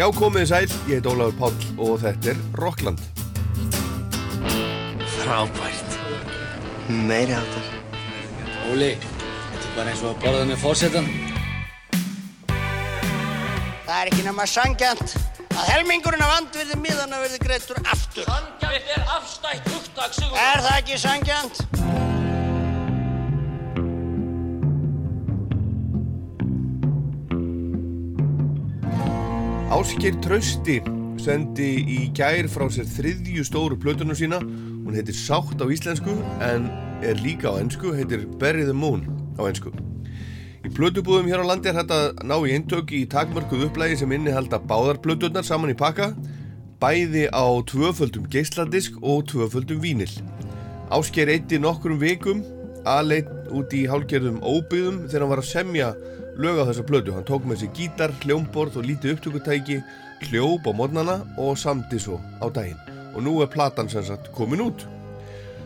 Já, komið sæl, ég heit Ólafur Páll og þetta er Rockland. Frábært. Meiri áttar. Óli, þetta er bara eins og að borða með fórsetan. Það er ekki nema sangjant að helmingurinn af andvirði miðana verði greittur aftur. Sangjant er afstætt hugtak, Sigur. Er það ekki sangjant? Áskir Trausti sendi í gær frá sér þriðju stóru plötunum sína. Hún heitir Sátt á íslensku en er líka á ennsku, heitir Bury the Moon á ennsku. Í plötubúðum hér á landi er þetta ná í eintök í takmörkuð upplægi sem innihalda báðar plöturnar saman í pakka, bæði á tvöföldum geisladisk og tvöföldum vínil. Ásker eitti nokkrum vikum aðleitt út í hálgerðum óbyggðum þegar hann var að semja lög á þessa plötu. Hann tók með sér gítar, hljómborð og lítið upptökutæki, hljóp á modnana og samti svo á daginn. Og nú er platan sem sagt komin út.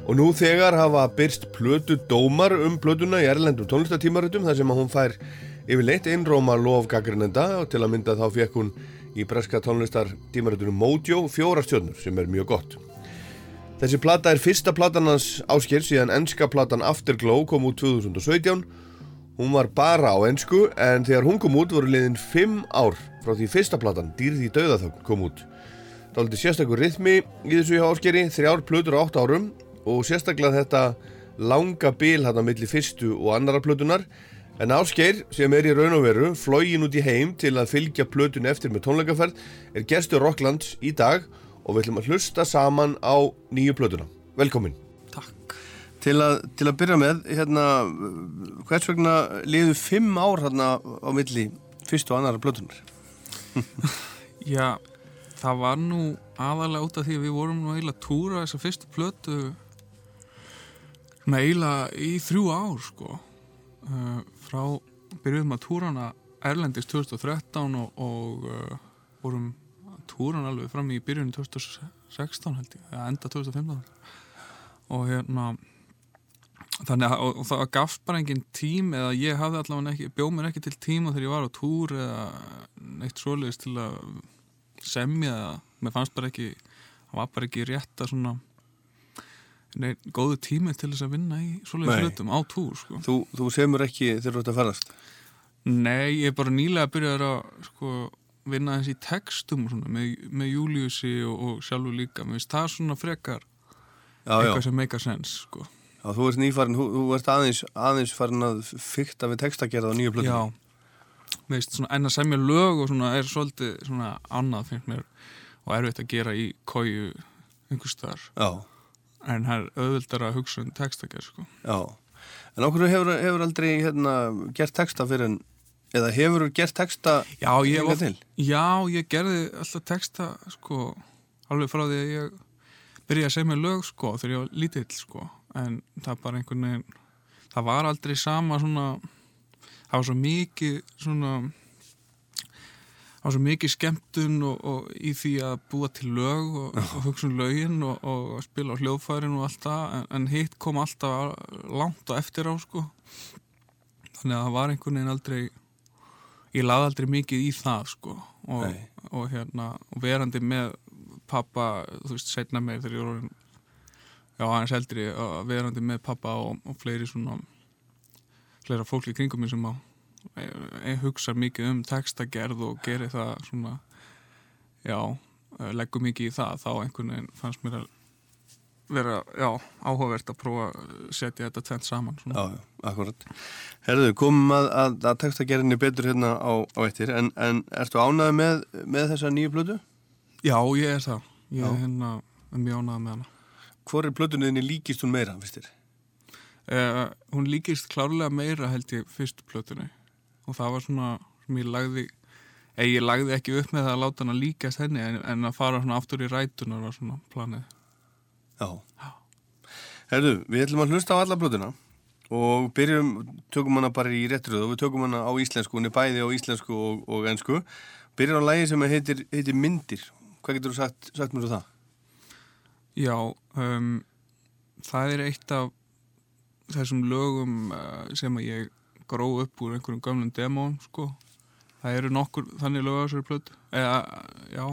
Og nú þegar hafa byrst plötu dómar um plötuna í erlendum tónlistatímaritum þar sem að hún fær yfirleitt einróma lofgagrinenda og til að mynda þá fekk hún í breska tónlistartímaritunum Mojo fjóra stjórnur sem er mjög gott. Þessi plata er fyrsta platan hans ásker síðan ennska platan Afterglow kom út 2017 Hún var bara á ennsku en þegar hún kom út voru liðin 5 ár frá því fyrsta platan Dýrði í dauðathögn kom út. Það var litið sérstaklega rithmi í þessu hjá áskeri, þrjár plötur á 8 árum og sérstaklega þetta langa bil hann á milli fyrstu og annara plötunar en ásker sem er í raun og veru flógin út í heim til að fylgja plötun eftir með tónleikaferð er gestur Rocklands í dag og við ætlum að hlusta saman á nýju plötuna. Velkomin. Til að, til að byrja með, hérna, hvers vegna liðu fimm ár hérna á milli fyrstu og annara blötunar? Já, það var nú aðalega út af því að við vorum nú eiginlega að túra þessa fyrstu plötu svona eiginlega í þrjú ár sko uh, frá byrjuðum að túra hana Erlendis 2013 og, og uh, vorum að túra hana alveg fram í byrjunum 2016 held ég, eða enda 2015 og hérna þannig að og, og það gafst bara engin tím eða ég hafði allavega ekki, bjóð mér ekki til tíma þegar ég var á túr eða neitt svoleiðis til að semja eða mér fannst bara ekki það var bara ekki rétt að svona neitt góðu tími til þess að vinna í svoleiðis Nei. hlutum á túr sko. Þú, þú semur ekki þegar þú ert að farast? Nei, ég er bara nýlega að byrja að sko, vinna þessi í textum svona, með, með Júliusi og, og sjálfur líka, mér finnst það svona frekar Já, já. eitthvað sem make a sense sko. Já, þú ert nýfarin, þú, þú ert aðeins, aðeins farin að fykta við textagerða á nýju Já, blötunar. mér svona en að semja lög og svona er svolítið svona annað finnst mér og erfitt að gera í kóju einhvers Já, en það er auðvildar að hugsa um textagerð sko. já. En okkur hefur, hefur aldrei hérna, gert texta fyrir en, eða hefur gert texta Já, ég til? já, ég gerði alltaf texta sko, alveg frá því að ég byrjaði að segja lög sko, þegar ég var lítill sko. En það bara einhvern veginn það var aldrei sama svona það var svo mikið svona það var svo mikið skemmtun og, og í því að búa til lög og, og hugsa um lögin og, og spila á hljóðfærin og allt það. En, en hitt kom alltaf langt og eftir á sko. Þannig að það var einhvern veginn aldrei ég laði aldrei mikið í það sko. Og, hérna verandi með pappa þú veist, setna meir þegar ég voru já, aðeins eldri að verandi með pappa og, og fleiri svona fleira fólk í kringum sem að e, e, hugsa mikið um textagerð og geri það svona já, e, leggur mikið í það þá einhvern veginn fannst mér að vera, já, áhugavert að prófa að setja þetta tvent saman svona. Já, akkurat. Herðu, komum að, að, að textagerðinni betur hérna á, á eittir, en, en ertu ánæði með, með þessa nýju blödu? Já, ég er það. Ég er hérna mjög ánægð með hana. Hvor er blöduninni líkist hún meira, finnst þér? Uh, hún líkist klárlega meira held ég fyrstu plötunni og það var svona sem ég lagði eða ég lagði ekki upp með það að láta hana líkast henni en, en að fara svona aftur í rætunar var svona planið. Já. Herðu, við ætlum að hlusta á alla blötuna og byrjum, tökum hana bara í réttröðu og við tökum hana á íslensku, hún er bæði á íslensku og, og ensku. Byrjum á lægi sem heitir, heitir Myndir. Hvað getur þú sagt, sagt mér svo það? Já, um, það er eitt af þessum lögum uh, sem að ég gróð upp úr einhverjum gömlum demón sko. það eru nokkur þannig lög á þessari plötu. Eða, já,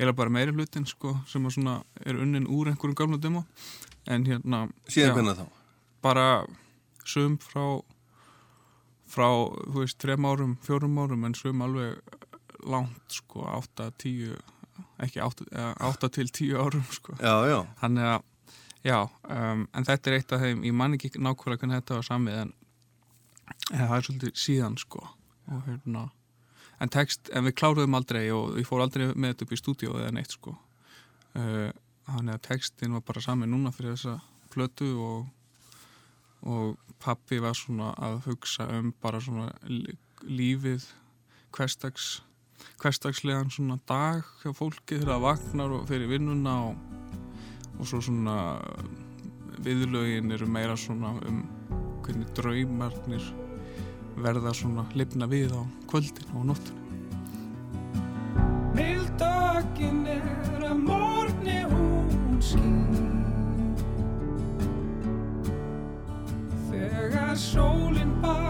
eða bara meiri hlutin sko, sem að svona er unnin úr einhverjum gamla demo en hérna já, bara sum frá frá, þú veist, þrem árum, fjórum árum en sum alveg langt sko, 8, 10 ekki 8, 8 til 10 árum sko Já, já, Þannig að, já, um, en þetta er eitt af þeim, ég man ekki nákvæmlega hvernig þetta var samið en, en það er svolítið síðan, sko. Og hérna, en text, en við kláruðum aldrei og ég fór aldrei með þetta upp í stúdíu eða neitt, sko. Uh, þannig að textin var bara samið núna fyrir þessa plötu og, og pappi var svona að hugsa um bara svona lí- lífið hverstags hverstagslegan svona dag hjá fólki þegar það vaknar og fyrir vinnuna og, og svo svona viðlögin eru meira svona um hvernig draumarnir verða svona lifna við á kvöldin og nóttinu Mildaginn er að morgni hún skýr Þegar sólinn baðar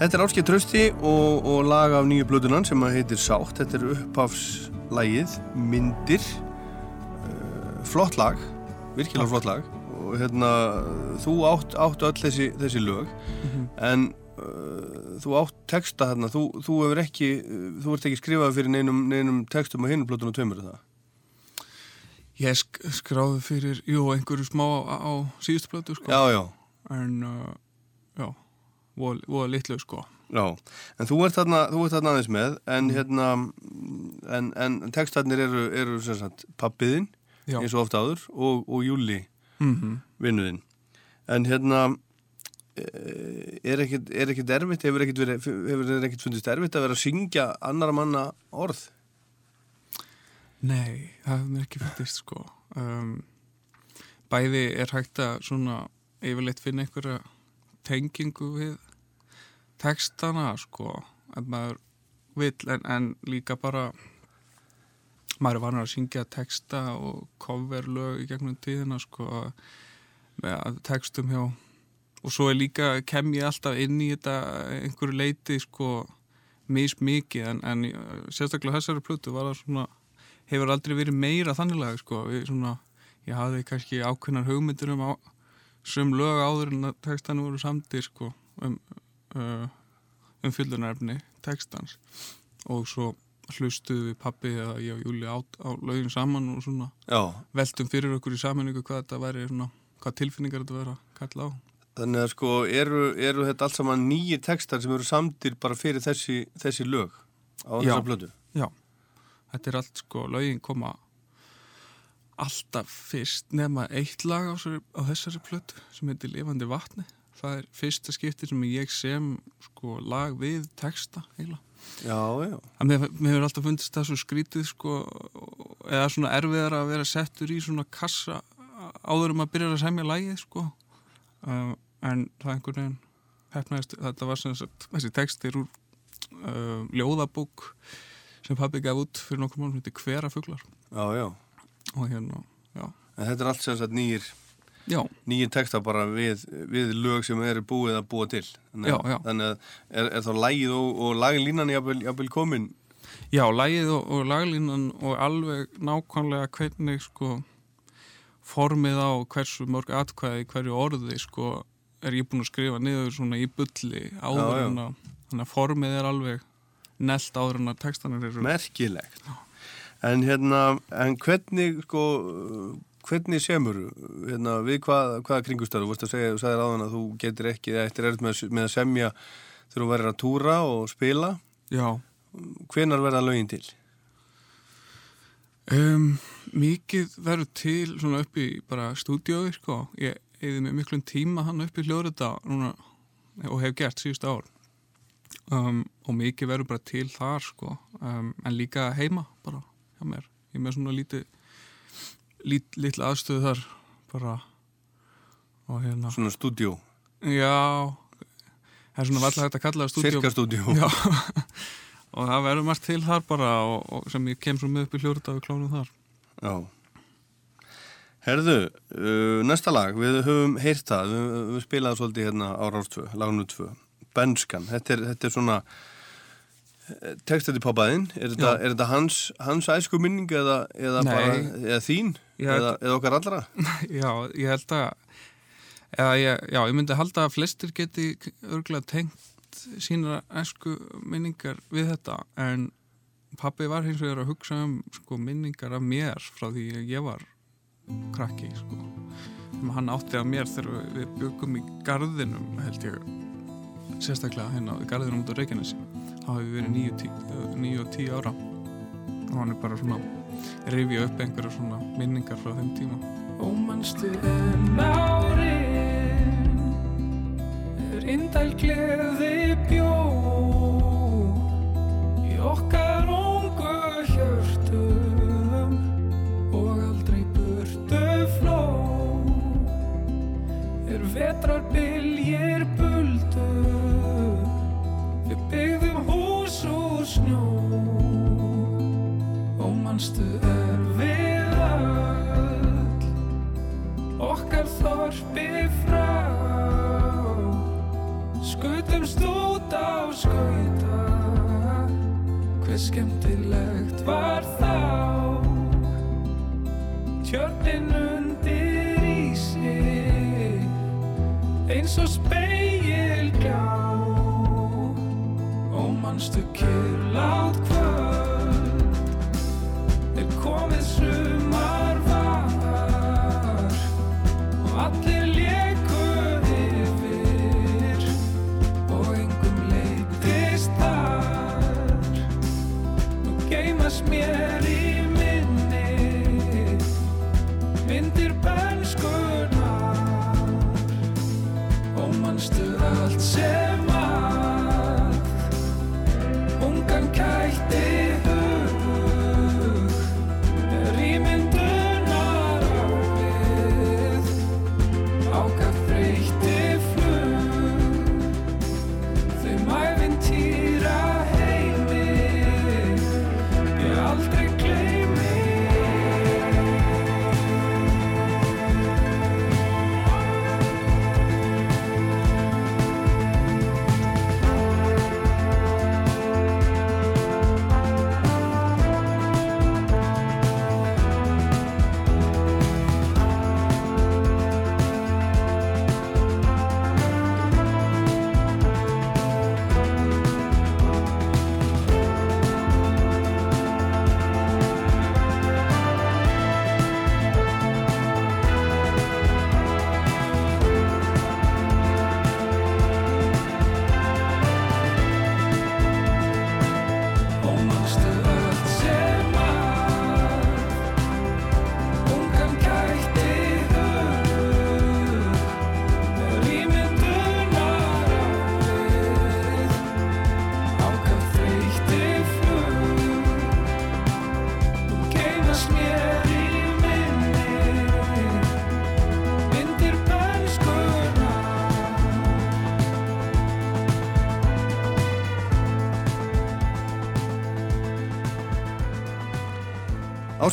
Þetta er Áskei Trausti og, og lag af nýju blödunan sem heitir Sátt. Þetta er upphafslægið, myndir, uh, flott lag, virkilega flott lag. Og hérna þú átt, átt öll þessi, þessi lög en uh, þú átt texta þarna, þú, þú hefur ekki, uh, þú ert ekki skrifað fyrir neinum, neinum textum á hinum blödunum tveimur það. Ég sk skráði fyrir, jú, einhverju smá á, á síðustu plötu, sko. Já, já, en, uh, voða litlu, sko. Já, en þú ert þarna, þú ert þarna aðeins með en hérna, en, en textarnir eru, eru sagt pappiðinn Já. eins og ofta áður og, og Júli mm vinnuðinn. En hérna eh, er ekkit, er ekkit erfitt hefur ekkit fundist erfitt að vera að syngja annara manna orð? Nei, það hefur mér ekki fundist sko. Um, Bæði er hægt að svona yfirleitt finna einhverja tengingu við textana sko ef maður vill en, en líka bara maður er vanur að syngja texta og coverlög í gegnum tíðina sko með textum hjá og svo er líka, kem ég alltaf inn í þetta einhverju leiti sko mismikið en, en uh, sérstaklega þessari plötu var það svona hefur aldrei verið meira þanniglega sko við svona, ég hafði kannski ákveðnar hugmyndir um á, sum lög áður en textanu voru samtir sko um, uh, um fyllunarefni textans og svo hlustuðu við pappi eða ég og Júli á, á lögin saman og svona Já, veltum fyrir okkur í saminningu hvað þetta væri svona, hvað tilfinningar þetta væri að kalla á. Þannig að sko eru, eru þetta allt saman nýji textar sem eru samtir bara fyrir þessi, þessi lög á Já. þessa plötu? Já, þetta er allt sko, lögin koma alltaf fyrst nema eitt lag á, á þessari plötu sem heitir Lifandi vatni. Það er fyrsta skipti sem ég sem sko lag við texta eiginlega. Já, já, En mér, hefur alltaf fundist það svo skrítið sko eða svona erfiðar að vera settur í svona kassa áður um að byrja að semja lagið sko. Uh, en það einhvern veginn hefnaðist, þetta var sem sagt þessi textir úr uh, ljóðabók sem pabbi gaf út fyrir nokkur mánum þetta hvera fuglar já, já. Og hérna, já, En þetta er allt sem sagt nýjir nýjir texta bara við, við lög sem eru búið að búa til. Þannig, Já, já. þannig að er, er þá lægið og, og laglínan jafnvel, komin? Já, lagið og, og laglínan og alveg nákvæmlega hvernig sko formið á hversu mörg atkvæði hverju orði sko er ég búin að skrifa niður svona í bulli áður en að þannig að formið er alveg nelt áður en að textanir eru merkilegt. En hérna, en hvernig sko, hvernig semur hérna, við hvað, hvaða kringustöðu þú vorst að segja, þú sagðir áðan að þú getur ekki eftir erð með, að- með að semja þegar þú verður að túra og spila. Já, hvenar verða lögin til? um, mikið verður til svona upp í bara stúdíói sko, ég eði með miklum tíma hann upp í hljóðrita og hef gert síðust ár. Um, og mikið verður bara til þar sko, um, en líka heima bara hjá mér, ég er með svona lítið lít, lítla aðstöðu þar bara. Og hérna, Svona stúdjó, já. Það er svona valla hægt að kalla það stúdíó. Cirka stúdjó Já, og það verður margt til þar bara og, og sem ég kem svo með upp í hljóruða og klónum þar. Já. Herðu, uh, næsta lag, við höfum heyrt það, við, við spilaðum svolítið hérna á Ráðstvö, lagnum 2, Benskan, þetta er, þetta er svona eh, textið í poppaðinn, er, þetta- er þetta hans, hans æsku minning eða, eða, bara, eða þín? Já, eða, eða okkar allra? Já, ég held að ég, já, ég myndi halda að flestir geti örgulega tengt sína æsku minningar við þetta en pappi var hins vegar að hugsa um sko, minningar af mér frá því að ég var krakki sko. hann átti af mér þegar við- byggum í garðinum held ég sérstaklega hérna garðinum út á Reykjanesi. Þá hefur við verið níu og tíu ára. Og hann er bara svona rifja upp einhverja svona minningar frá þeim tíma. Ómannstu en árin er indæl gleði bjó. Í okkar mannstu er við öll okkar þorpi frá. Skutumst út á skauta hver skemmtilegt var þá? Tjörnin undir ísi eins og speilgjá og mannstu kyrlátt kvöld er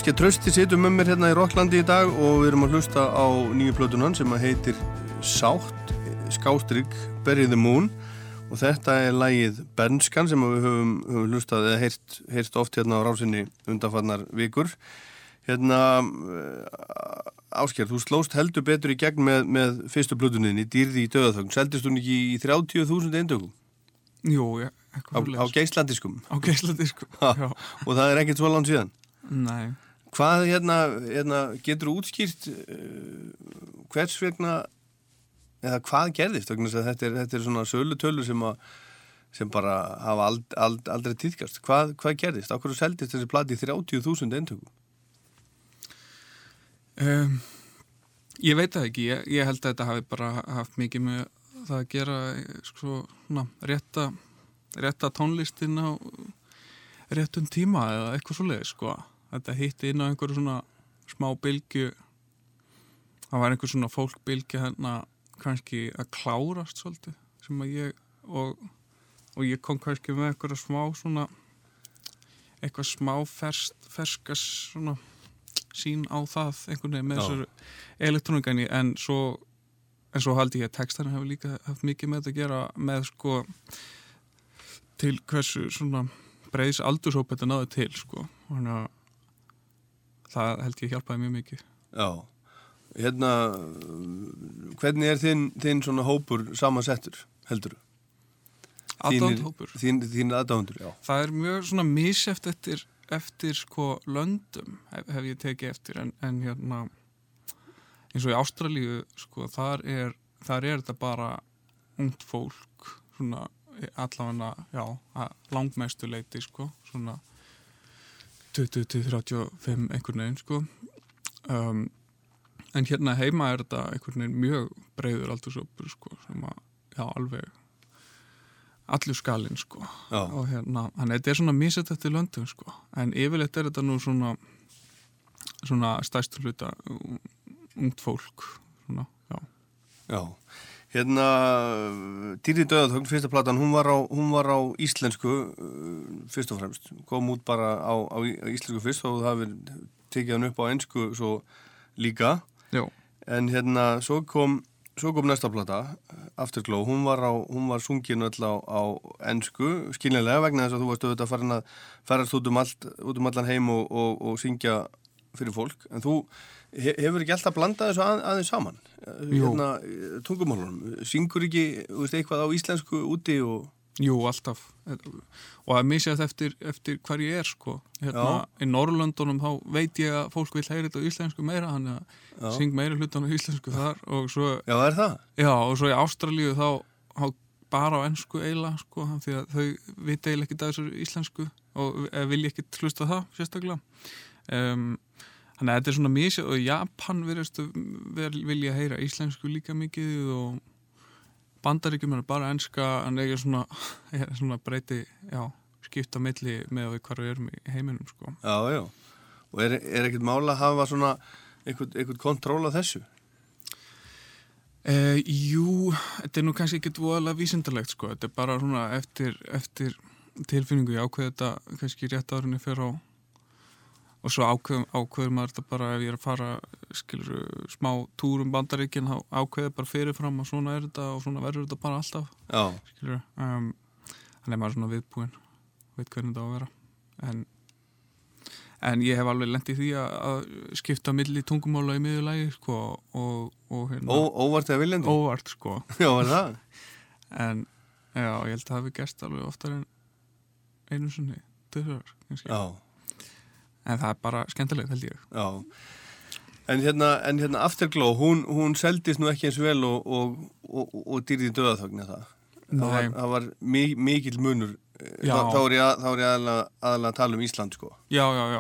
Ásker Trösti situr með mér hérna í Rocklandi í dag og við erum að hlusta á nýju plötunan sem að heitir Sátt, Skástrygg, Bury the Moon og þetta er lægið Bernskan sem við höfum, höfum hlustað eða heyrt, heyrt oft hérna á rásinni undanfarnar vikur. Hérna, Ásker, þú slóst heldur betur í gegn með, með fyrstu plötuninni, Dýrði í döðaþögn. Seldist hún ekki í 30.000 eindökum? Jú, Á, já, á svoleiðis. geislandiskum? Á geisladisku, Ha, já. og það er ekkert svo langt síðan? Nei. Hvað hérna, hérna getur útskýrt uh, hvers vegna eða hvað gerðist að þetta er, þetta er svona sölutölur sem, að, sem bara hafa ald, ald, aldrei týðkast hvað, hvað gerðist? Hverju seldist þessi plati í 30.000 eintökum? Um, ég veit það ekki, ég, ég held að þetta hafi bara haft mikið með það að gera sko, na, rétta, rétta tónlistin á réttum tíma eða eitthvað svoleiði sko. Þetta hitti inn á einhverju svona smá bylgju það var einhver svona fólkbylgja hérna kannski að klárast svolítið sem að ég og, og ég kom kannski með einhverja smá svona eitthvað smá fersk, ferskas svona sín á það einhvern veginn með Já. þessu elektrónikani en svo en svo haldi ég að textarinn hefur líka haft mikið með þetta að gera með sko til hversu svona breiðs aldurshóp þetta náði til sko þannig að það held ég hjálpaði mjög mikið. Já, hérna hvernig er þinn, þinn svona hópur samansettur, heldur? Þú? aðdándhópur Þín, þín aðdándur, já. Það er mjög svona misjæft eftir, eftir sko löndum hef, hef ég tekið eftir en, en hérna eins og í Ástralíu sko þar er, þar er þetta bara ungt fólk svona allavega já langmestu leiti sko svona 20-35 einhvern veginn sko. Um, en hérna heima er þetta einhvern veginn mjög breyður aldursópur sko sem að já alveg allur skalinn sko. Já. og hérna, hann þetta er svona mísett eftir löndum sko, en yfirleitt er þetta nú svona svona stærstur hluta um, ungt fólk svona, já, Já, hérna Dýri döðatögn, fyrsta platan, hún var á, hún var á íslensku uh, fyrst og fremst, kom út bara á, á íslensku fyrst og það hefur tekið hann upp á ensku svo líka. Já, en hérna svo kom, svo kom næsta plata Afterglow, hún var, á, hún var sungin öll á, á ensku skiljanlega vegna þess að þú varst auðvitað farin að ferast út um, allt, út um allan heim og, og, og syngja fyrir fólk. En þú hefur ekki alltaf blandað þessu að, aðeins saman Jú. hérna, tungumálunum syngur ekki þú veist, eitthvað á íslensku úti og jú, alltaf og það er misjætt eftir, eftir hvar ég er sko, hérna, í Norrlöndunum þá veit ég að fólk vil heyra þetta á íslensku meira, hann að syng meira hlutan á íslensku þar og svo já, er það? Já, og svo í Ástralíu þá, þá bara á ennsku eiginlega, sko, því að þau vita eiginlega ekki þessu íslensku og eh, vilja ekki hlusta það, sérstaklega. Um, þannig að þetta er svona mísi og Japan verðist vilja heyra íslensku líka mikið og bandaríkjum er bara ennska en er svona, svona breyti, já, skipta milli með við hvar við erum í heiminum, sko. Já, já og er, er ekkert mála að hafa svona eitthvað kontról á þessu? Uh, jú, þetta er nú kannski ekki voðalega vísindalegt sko, þetta er bara svona eftir, eftir tilfinningu ég ákveð þetta kannski rétt árinni fyrir á og svo ákveð, ákveður maður þetta bara ef ég er að fara skilur smá túr um bandaríkin þá ákveður bara fyrirfram og svona er þetta og svona verður þetta bara alltaf skilur um, þannig er maður svona viðbúinn veit hvernig þetta á að vera. En, en ég hef alveg lent í því að, að skipta milli tungumála í miðurlægi sko og, og hérna Ó, óvart eða viljandi? óvart sko. Já, er en já, ég held að það hafi gerst alveg oftar en einu sinni tvisvar, kannski. Já, en það er bara skemmtilegt held ég já En hérna, en hérna Afterglow, hún, hún seldist nú ekki eins vel og, og, og, og dýrði döðaþögn það. Það var, það var mi mikill munur. Þá, þá er ég, að, ég aðalega, að tala um Ísland, sko. já, já, já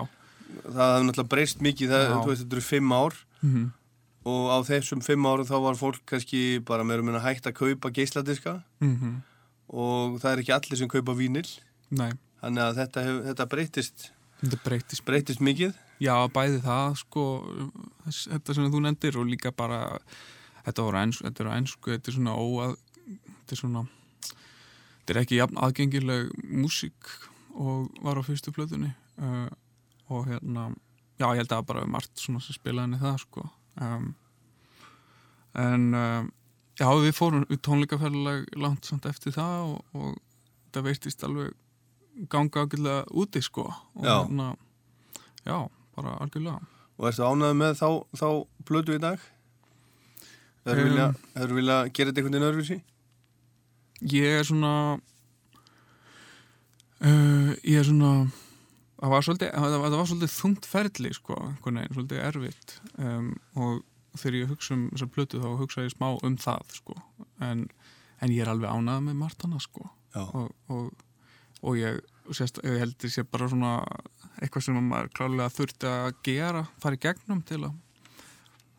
Það hafði náttúrulega breyst mikið, það, þú veist, þetta eru fimm ár mm og á þessum fimm árum þá var fólk kannski bara meira meina hægt að kaupa geisladiska -hmm. og það er ekki allir sem kaupa vínil. nei, Þannig að þetta, hef, þetta breytist, þetta breytist breytist mikið. já, bæði það sko þetta sem þú nefndir og líka bara þetta voru ennsku, þetta er á ennsku þetta er svona óað þetta er svona þetta er ekki jafn aðgengileg músík og var á fyrstu plötunni uh, og hérna já, ég held að það bara var margt svona sem spilaði henni það sko um, en um, já, við fórum við tónleikaferðileg langt samt eftir það og, og það veistist alveg ganga ágjörlega úti sko og hérna, já, bara algjörlega. Og ertu ánægð með þá, þá blödu í dag? Hefur Um, vilja, vilja gera þetta einhvern veginn öðruvísi? ég er svona uh, ég er svona það var svolítið, það var, það var svolítið þungt ferli sko, veginn, svolítið erfitt. Um, og þegar ég hugsa um þessar plötu þá hugsa ég smá um það sko, en, en ég er alveg ánað með margt annað sko og, og, og ég sérst, ég heldur sé bara svona eitthvað sem maður klálega þurfti að gera, fara í gegnum til að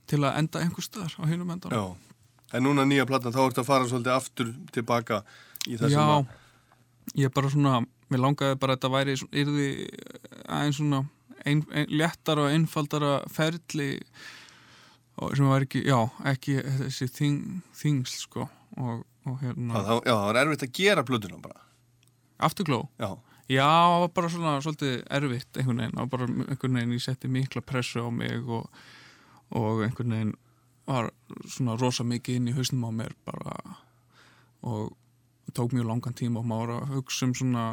til að enda einhver staðar á hinum endan Já. En núna nýja platan, þá ertu að fara svolítið aftur tilbaka í það sem Já, að... ég bara svona, mér langaði bara að þetta væri, yrði aðeins svona ein, ein, léttara og einfaldara ferli og sem var ekki, já, ekki þessi þing, þingsl, sko og, og Já, hérna, þá, já, það var erfitt að gera plötuna bara. Afturgló Já. Já, það var bara svona svolítið erfitt einhvern veginn, það var bara einhvern veginn ég setti mikla pressu á mig og, og einhvern veginn var svona rosa mikið inn í hausnum á mér bara og tók mjög langan tíma og maður að hugsa um svona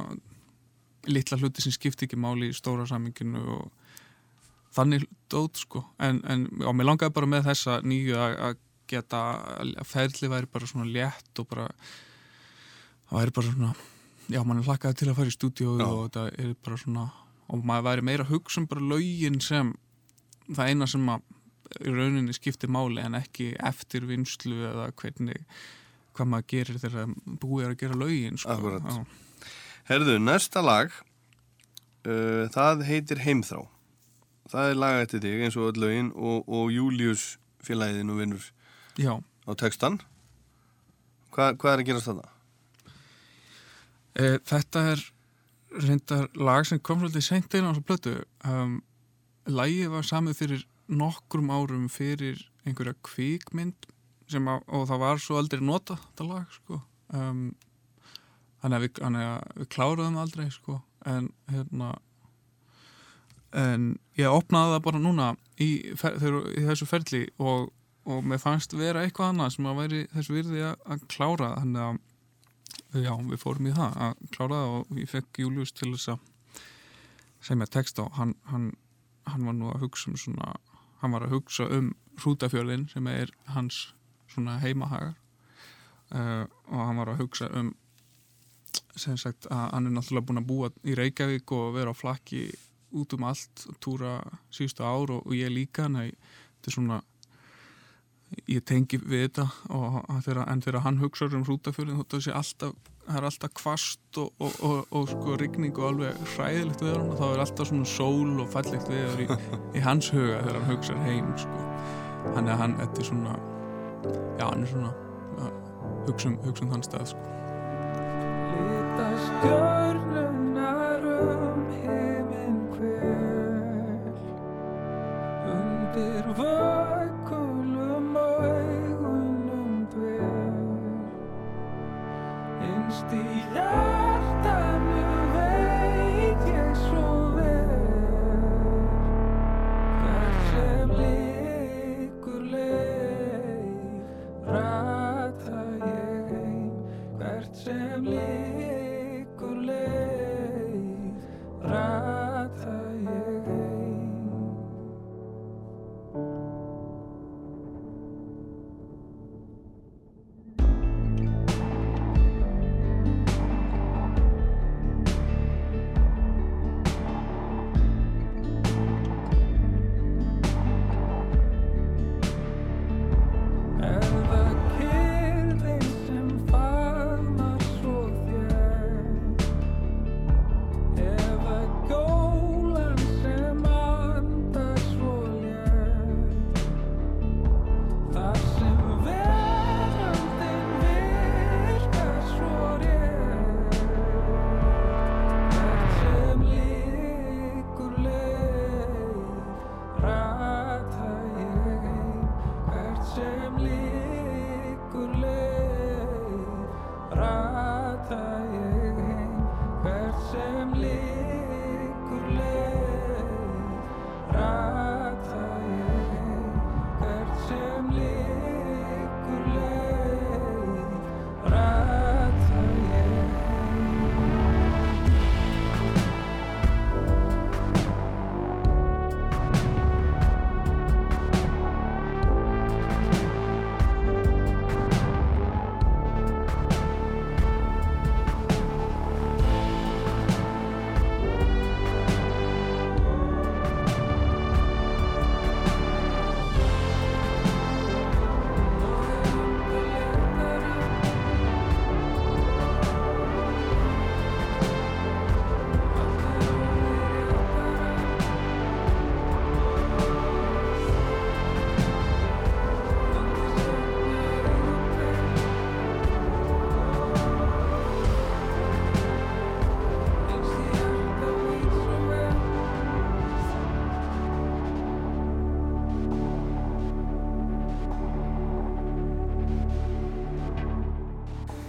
litla hluti sem skipti ekki máli í stóra saminginu og þannig dót sko. En, en já, mér langaði bara með þessa nýju að geta að ferli væri bara svona létt og bara það væri bara svona já, mann er hlakkaði til að fara í stúdíu og þetta er bara svona og maður væri meira hugsa um bara lögin sem það eina sem að í rauninni skiptir máli en ekki eftir vinslu eða hvernig hvað maður gerir þegar búið er að gera lögin sko. Herðu, næsta lag, uh, það heitir Heimþrá. Það er lag eftir þig eins og öll lögin og, og Július félagið nú vinnur á textan. Hva, hvað er að gerast þarna? E, þetta er reyndar lag sem kom svolítið seint inn á þessu plötu. Um, lagið var samið fyrir nokkrum árum fyrir einhverja kvíkmynd að, og það var svo aldrei nota þetta lag sko. Um, þannig að við, við kláruðum aldrei sko. En hérna en ég opnaði það bara núna í, fer, þegar, í þessu ferli og, og mér fannst vera eitthvað annað sem að væri þessu virði að klára. Þannig að já, við fórum í það að klára það og ég fekk Július til þess að segja text á. Hann, hann, hann var nú að hugsa um svona hann var að hugsa um hrútafjörðin sem er hans svona heimahagar. Uh, og hann var að hugsa um sem sagt að hann er náttúrulega búin að búa í Reykjavík og vera á flakki út um allt, túra síðustu ár og, og ég líka. En þetta er svona ég tengi við þetta hann- þegar, en þegar hann hugsa um hrútafjörðin þá sé alltaf er alltaf kvast og, og, og, og sko rigning og alveg hræðilegt við hann og þá er alltaf svona sól og fallegt við í, í hans huga þegar hann hugsa heim sko. hann er hann, þetta er svona já, hann er svona að hugsa um, um þann stað sko. Lita stjörnunar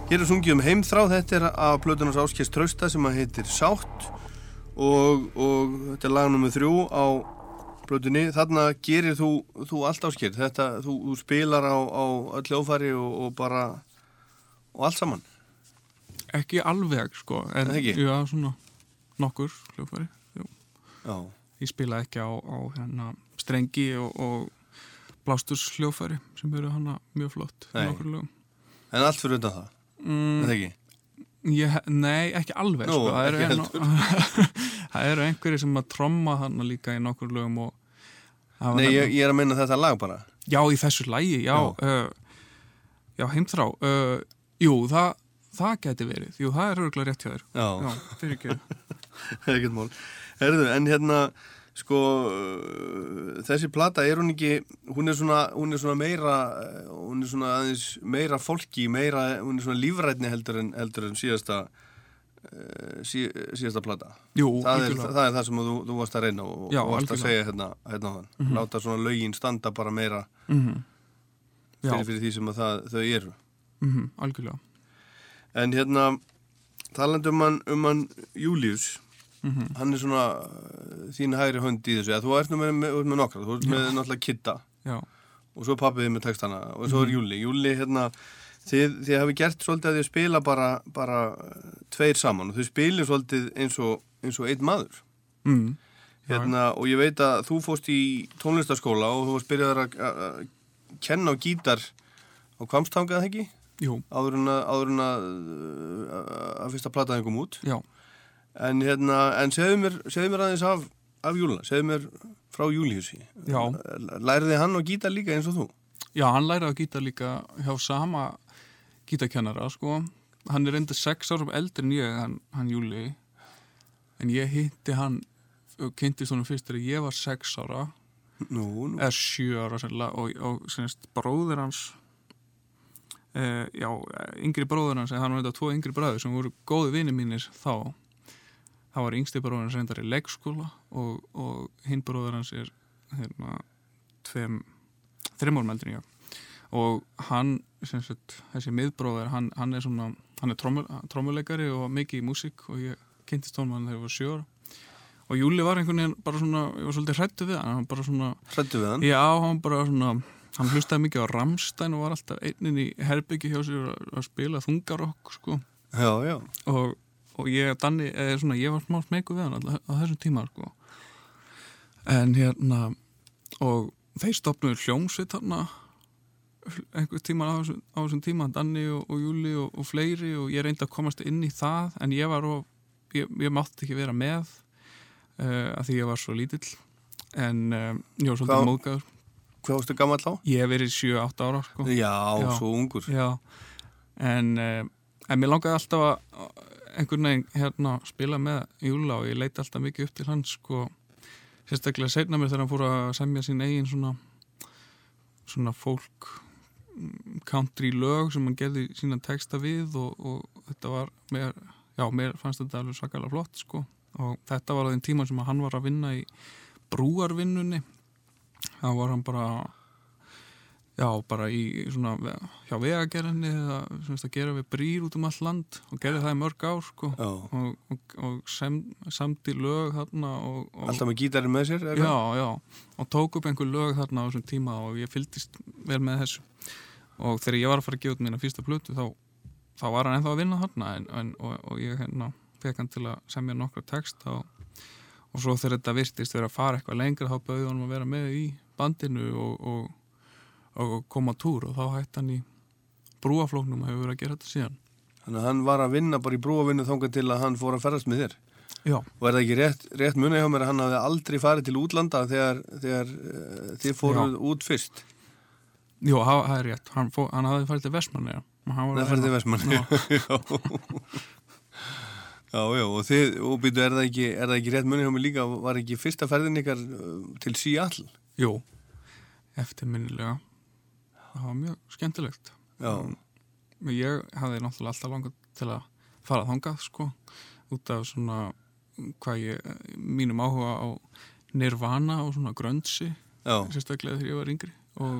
Hér er sungið um heimþrá, þetta er af plötunars Áskers Trausta sem að heitir Sátt og, og þetta er lag nummið þrjú á plötunni. Þarna gerir þú, þú allt Ásker, þetta, þú, þú spilar á, á öll hljófari og, og bara, og allt saman. Ekki alveg, sko. En, ekki? Já, svona nokkur hljófari. Jú. Já. Ég spila ekki á, á hérna, strengi og, og blástus hljófari sem eru hana mjög flott. Nei. En allt fyrir undan það, Mm, er það ekki? ég, nei, ekki alveg, Nú, sko. Það eru, hérna, það eru einhverjir sem að tromma hana líka í nokkur lögum og Nei, ég, ég er að minna þetta lag bara. Já, í þessu Já. Já, uh, já heimþrá uh, Jú, það, það geti verið Jú, það er örgulega rétt hjá þér Já, Já, fyrir ekki það er ekkert mál. Herðu, en hérna, sko, uh, þessi plata er hún ekki, hún er svona, hún er svona meira, uh, hún er svona aðeins meira fólki, meira, hún er svona lífrætni heldur en, heldur en síðasta, uh, sí, síðasta plata. Jú, það er, það er það sem þú, þú varst að reyna og, Já, og varst að algjörlega. segja hérna, hérna á þann. Láta svona lögin standa bara meira Mhm. Já, fyrir, fyrir því sem að það, þau eru. mhm, algjörlega En hérna, talandi um hann, um hann Július, Mhm. hann er svona uh, þín hægri hönd í þessu. Ja, þú ert nú með, með, með nokkra, þú ert með náttúrulega Kitta Já, og svo pappið með textana og svo Mhm. er Júli. Júli, hérna, þið, þið hafi gert svolítið að þið spila bara, bara uh, tveir saman og þau spilir svolítið eins og, eins og einn maður. mm, Já. Hérna, og ég veit að þú fóst í tónlistaskóla og þú varst byrjaðar að, að, að kenna á gítar á kvamstangað ekki? jú, Áður en að, áður en að, fyrsta plataðin kom út. já En hérna, en segðu mér, mér aðeins af, af Júluna, segðu mér frá Júliusi. Já. Læriði hann á gítar líka eins og þú? Já, hann læriði að gíta líka hjá sama gítakennara, sko Hann er enda sex árum eldri en ég, hann, hann Júli En ég hitti hann kynntist honum fyrst þegar ég var sex ára Nú, nú. eða sjö ára sennilega og, og semst, bróður hans uh, já, yngri bróður hans hann var þetta tvo yngri bræður sem voru góði vini mínir þá þá var yngsti bróður hans reyndar í leikskóla og, og hinn bróður hans er hérna ég og hann, sagt, þessi miðbróður hann, hann er svona, hann er trommul, trommuleikari og mikið í músík og ég kynntist honum hann þegar ég var sjö ára og Júli var einhvern veginn bara svona, ég var svolítið hrættu við hann, hann svona Hrættu við hann? Já, hann bara svona, hann hlustaði mikið á Ramstein og var alltaf einnin í herbyggi hjá sér að spila þungarokk, sko. Já, já. Og, og ég, Danni, eða svona, ég var smá smeyku við hann alltaf á þessum tíma, sko. En hérna, og þeir stopnuðu hljómsveit þarna einhver tíma á þessum, á þessum tíma, Danni og, og Júli og, og fleiri og ég reyndi að komast inn í það, en ég var of, ég, ég mátti ekki vera með uh, að því ég var svo lítill en um, ég var svolítið móðgæður Hvað varstu gammal þá? Ég hef verið 7-8 ára sko. Já, Já. svo ungur. Já En, uh, en mér langaði alltaf að einhvern veginn hérna spila með Júla og ég leiti alltaf mikið upp til hans sko, sérstaklega seinna mér þegar hann fór að semja sín eigin svona svona fólk mm, country lög sem hann gerði sína texta við og, og þetta var mér, já, mér fannst þetta alveg svakalega flott sko. Og þetta var á þeim tíma sem hann var að vinna í brúarvinnunni. Þá var hann bara já, bara í svona hjá vegagerðinni eða sagt að gera við brýr út um allt land og gerði það í mörg ár sko Já. og, og, og sem, samdi lög þarna og, og Alltaf með gítarinn með sér? já, hvað? já, og tók upp einhver lög þarna á þessum tíma og ég fylgdist vel með þessu og þegar ég var að fara að gefa út mína fyrsta plötu þá, þá var hann ennþá að vinna þarna en, en, og, og ég hérna fekk hann til að semja nokkra texta og, og svo þegar þetta virtist vera að fara eitthvað lengra þá bauði hann að vera með í bandinu og, og koma túr og þá hætti hann í brúaflóknum og hefur verið að gera þetta síðan. Þannig að hann var að vinna bara í brúavinnu þangað til að hann fór að ferðast með þér. Já, Og er það ekki rétt, rétt munið hjá mér að hann hafði aldrei farið til útlanda þegar, þegar uh, þið fóruð út fyrst? Jú, það er rétt, hann, fó, hann hafði farið til Vestmanni Það farið til Vestmanni. Já, já, og þið, og býtu, er það ekki, er það ekki rétt munið hjá mér líka, var ekki fyrsta ferðin ykkar uh, til Seattle? Jú, eftirminnilega það var mjög skemmtilegt. Já, Men ég hafði náttúrulega alltaf langað til að fara þangað sko út af svona hvað ég, mínum áhuga á Nirvana og svona gröndsi já, sérstaklega þegar ég var yngri. Og,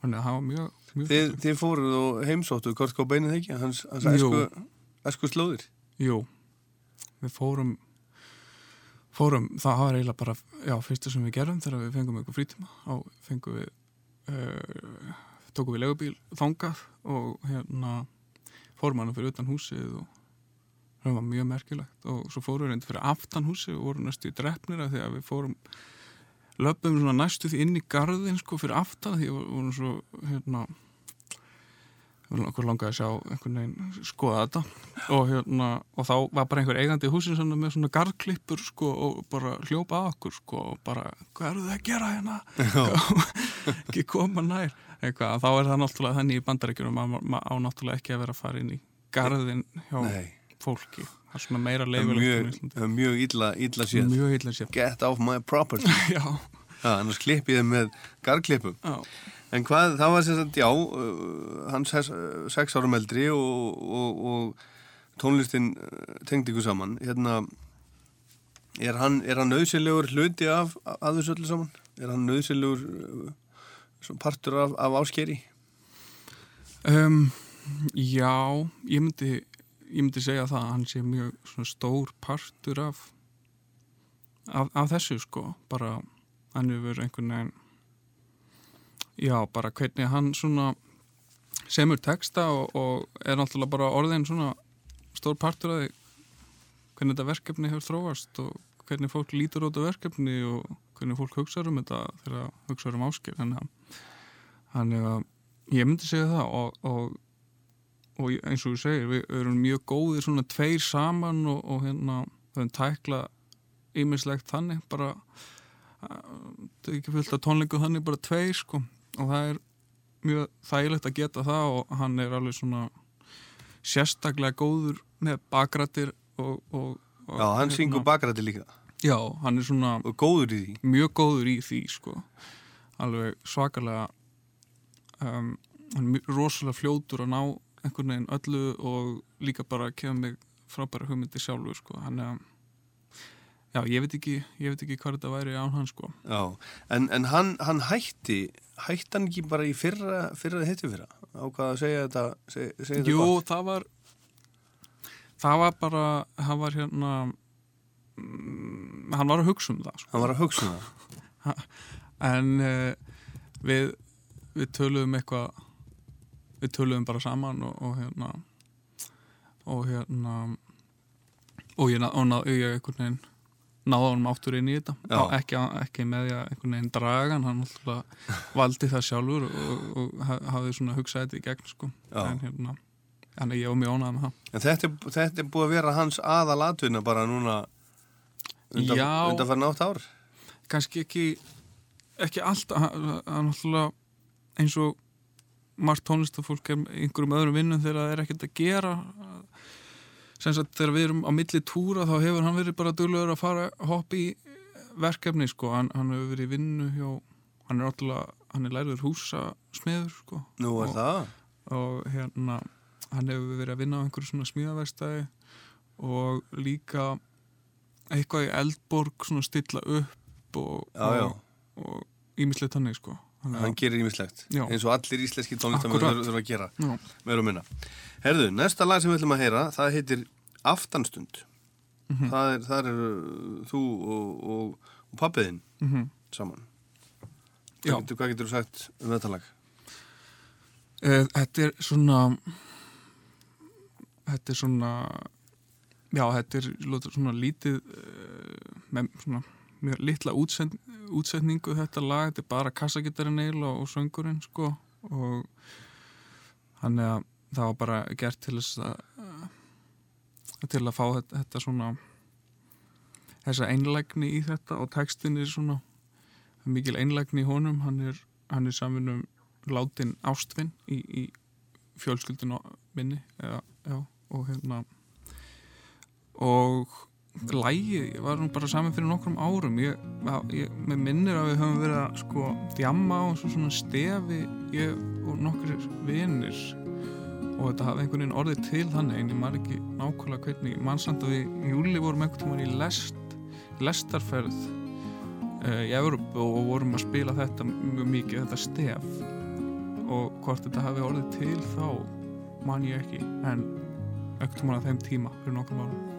þannig að það var mjög, mjög Þið, þið fóruð og heimsóttu Kurt Cobain eða ekki, hans, hans Jú. æsku, æsku slóðir. Jú, við fórum fórum, það var eiginlega bara já, fyrsta sem við gerum þegar við fengum eitthvað frítíma á fengum við uh, tókum við legubíl þangað og hérna fórum hann fyrir utan húsið og það var mjög merkilegt. Og svo fórum við reyndi fyrir aftan húsið og vorum næstu í drefnir að við fórum löpum næstu því inn í garðin sko fyrir aftan því vorum svo hérna okkur langaði að sjá einhvern veginn skoða þetta. Og, hérna, og þá var bara einhver eigandi í húsinu svona með svona garðklippur sko, og bara hljópa að okkur sko, og bara, hvað eru þið að gera hérna? Ekki koma nær. Eitthvað, þá er það náttúrulega þannig í bandaríkjunum að maður á náttúrulega ekki að vera að fara inn í garðin hjá Nei, fólki. Það er svona meira leifilegt mjög, mjög illa, illa sér Get off my property. Já, annars klippið með gargklippum. En hvað, það var sagt, já, uh, hann sex, uh, sex árum eldri og, og, og tónlistin uh, tengdi ykkur saman. Hérna, er hann, hann nöðsilegur hluti af, þessu öllu saman? Er hann nöðsilegur partur af, af áskeri? um, já ég myndi ég myndi segja það að hann sé mjög stór partur af af, af þessu sko bara hann hefur einhvern veginn já bara hvernig hann svona semur texta og, og er náttúrulega bara orðin svona stór partur af því hvernig þetta verkefni hefur þróast og hvernig fólk lítur út á verkefni og hvernig fólk hugsaður um þetta þegar hugsaður um áskil þannig að, ég myndi segja það og, og, og eins og ég segir við erum mjög góðir svona tveir saman og, og hérna við höfum tækla ýmislegt þannig bara það er ekki fullt af tónleiku þannig bara tveir sko. Og það er mjög þægilegt að geta það og hann er alveg svona sérstaklega góður með bakrættir og, og, og Já, hann syngur bakrætti líka. Já, hann er svona góður í því. mjög góður í því sko. Alveg svakalega um, hann er rosalega fljótur að ná einhvern veginn öllu og líka bara kemur mig frábæra hugmyndi sjálfur sko. Hann er já, ég veit ekki, ég veit ekki hvað þetta væri án hann sko Já, en, en hann, hann hætti, hætti hann ekki bara í fyrra, fyrra hittu fyrra? Ákvað að segja þetta, seg, segja þetta Jú, gott? það var það var bara hann var hérna mm, hann var að hugsa um það sko. Hann var að hugsa um það. en uh, við við töluðum eitthvað við töluðum bara saman og, og hérna og hérna og ég, ná- og ná, ég einhvern veginn náða honum áttur inn í þetta Já. Á- ekki, ekki með því að einhvern veginn draga hann alltaf valdi það sjálfur og, og ha- hafði svona hugsað þetta í gegn sko. En hérna þannig ég var mjög ánægð með það En þetta, er- þetta er búið að vera hans aðalatvinna bara núna undan, undan fyrir nátt ár. kannski ekki ekki alltaf eins og margt tónlistafólk er einhverjum öðrum vinnum þegar það er ekkert að gera sem sagt þegar við erum á milli túra þá hefur hann verið bara duglegur að fara hopp í verkefni sko. Hann, hann hefur verið í vinnu hjá hann er alltaf, hann er lærður húsasmiður sko. Nú er Og- það. og hérna hann hefur verið að vinna á einhverju svona smíðaverstæði og líka eitthvað í eldborg svona stilla upp og, og, og ímislegt þannig sko Þannig Hann gerir ímislegt. Já. Eins og allir íslenski tónlistamenn Akkúrat. þurfa að gera. Já. Meira og minna. Herðu, næsta lag sem við ætlum að heyra, það heitir Aftanstund. Mhm. það, er, það er þú og, og, og pappiðinn Mhm. saman. Já. Hvað getur, hvað getur þú sagt um þetta lag? Eh, Þetta er svona þetta er svona já, þetta er svona lítið eh, með svona mjög litla útsend, útsetningu þetta lag, þetta er bara kassagitarinn eil og, og söngurinn sko. Og þannig að það var bara gert til þess að til að fá þetta, þetta svona þessa einlægni í þetta og textin er svona. Er mikil einlægni í honum. Hann er, hann er samvinnum látin ástvinn í, í fjölskyldinu minni eða, já, og hérna. Og lægið, ég var nú bara saman fyrir nokkrum árum. Ég, ég, minnir að við höfum verið að sko djamma á svo svona stefi ég og nokkur vinnir og þetta hafði einhvern veginn orðið til þannig en ég maður ekki nákvæmlega hvernig. Mannsamt að við í júli vorum einhvern tímann í lest lestarferð uh, í Európu og vorum að spila þetta mjög mikið, þetta stef. Og hvort þetta hafi orðið til þá man ég ekki en ekkert mann að þeim tíma fyrir nokkrum árum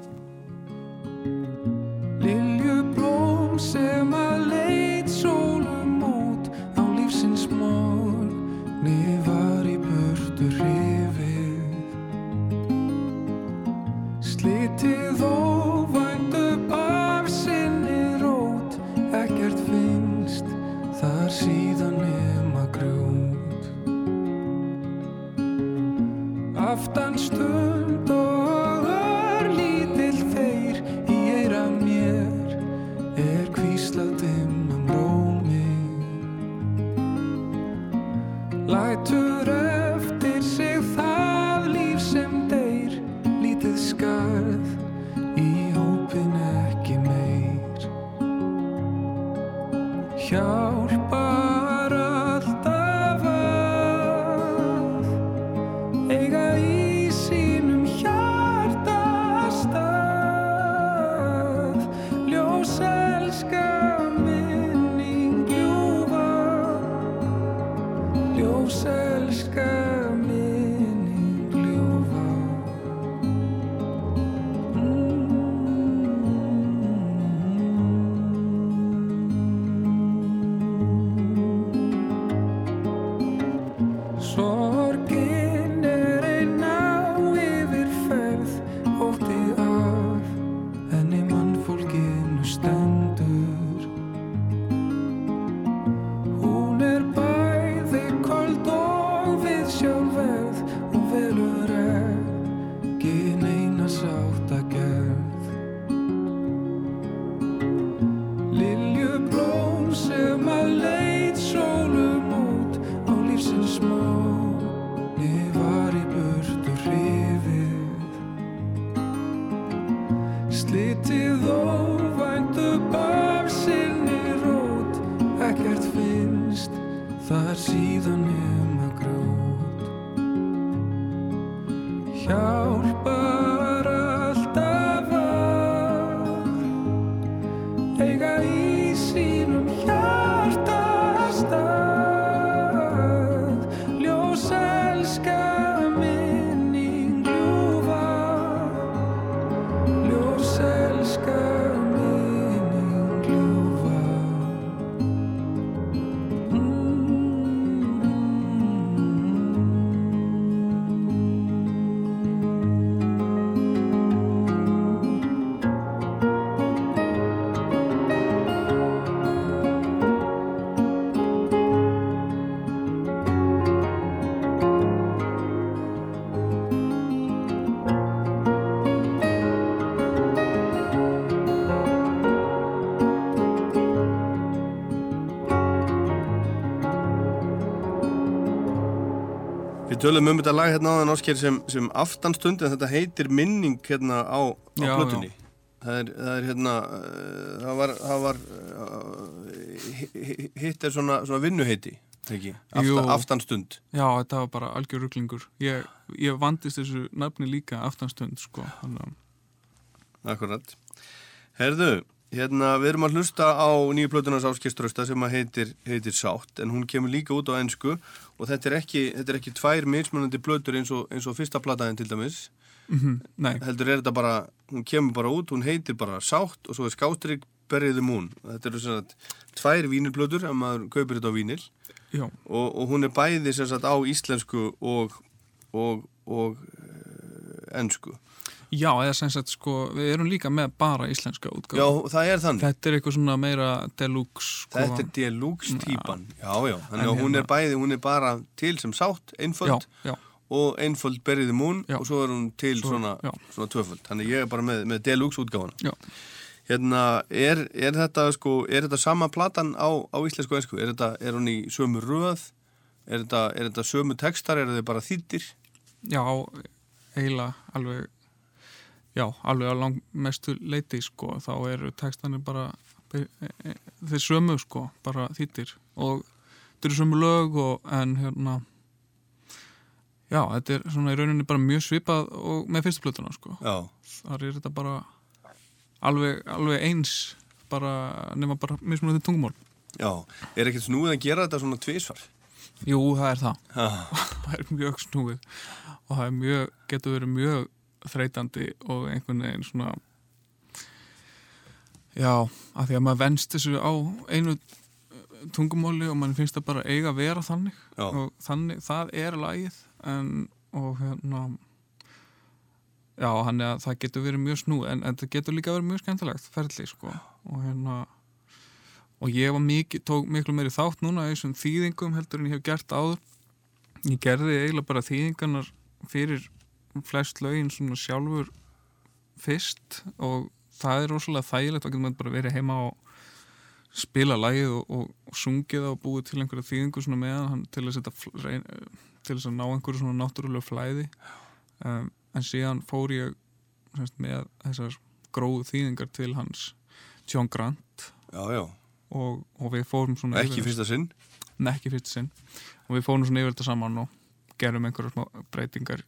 Liljublóm sem að leit sólum út á lífsins morgni Við tölum um þetta lag hérna áðan ásker sem, sem aftanstund en þetta heitir minning hérna á, á Já, plötunni. Það er, það er hérna, uh, það var, það var hi- hitt er svona, svona vinnuheiti, ekki? Jú. Afta, aftanstund. Já, þetta var bara algjör ruglingur ég, ég vandist þessu nafni líka aftanstund sko Akkurat. Herðu, hérna við erum að hlusta á nýju plötunars áskeiströsta sem að heitir, heitir Sátt en hún kemur líka út á ennsku og þetta er ekki, þetta er ekki tvær mismunandi plötur eins og, eins og fyrsta plataðin til dæmis. Mhm, Nei, heldur er þetta bara, hún kemur bara út hún heitir bara Sátt og svo er Skástrík Berriði Mún, þetta eru sagt tvær vínilblöður, ef maður kaupir þetta á vínil. Já, og, og hún er bæði sagt á íslensku og og, og ennsku já, eða sem sagt sko við erum líka með bara íslenska Já, útgáð það er þannig, Þetta er eitthvað svona meira deluxe sko. þetta er deluxe típan Já, já, þannig að hún er hérna- bæði hún er bara til sem Sátt, Já, einföld já, og einföld Berriði Mún Já. og svo er hún til Svo- svona, já. svona tvöföld, þannig ég er bara með, með deluxe útgáfana já Hérna, er, er þetta sko, er þetta sama platan á, á íslensku einsku? Er, þetta, er hún í sömu röð? Er þetta, er þetta sömu textar? Er þetta bara þýttir? Já, eiginlega alveg já, alveg á langmestu leiti sko, þá eru textanir bara e, e, þeir sömu sko, bara þýttir. Og þetta eru sömu lög og en hérna já, þetta er svona í rauninni bara mjög svipað og með fyrstu plötuna sko. Já. þar er þetta bara alveg, alveg eins bara nema bara mismunandi tungumál. Já, er ekkert snúið að gera þetta svona tvísvar? Jú, það er það. Já, það er mjög snúið. Og það er mjög, getur verið mjög þreytandi og einhvern veginn svona já, af því að maður venst þessu á einu eh, tungumáli og mann finnst það bara eiga að vera þannig. Já. og þannig, það er lagið en, og hérna já, hann er að það getur verið mjög snúið en, en það getur líka verið mjög skemmtilegt ferli, sko. Og hérna og ég var mikið, tók miklu meiri þátt núna þessum þýðingum heldur en ég hef gert áður. Ég gerði eiginlega bara þýðingarnar fyrir flest lögin svona sjálfur fyrst og það er rosalega þægilegt þá getur maður bara verið heima og spila lagið og, og, og sungið og búið til einhverja þýðingu svona meðan hann til að, setja, til að ná einhverju svona náttúrulega flæði um, en síðan fór ég semst, með þessar gróðu þýðingar til hans John Grant já, já. og, og við fórum svona Ekki yfir- fyrsta sinn. Nei, ekki fyrst sinn og við fórum svona yfir þetta saman og gerum einhverja smá breytingar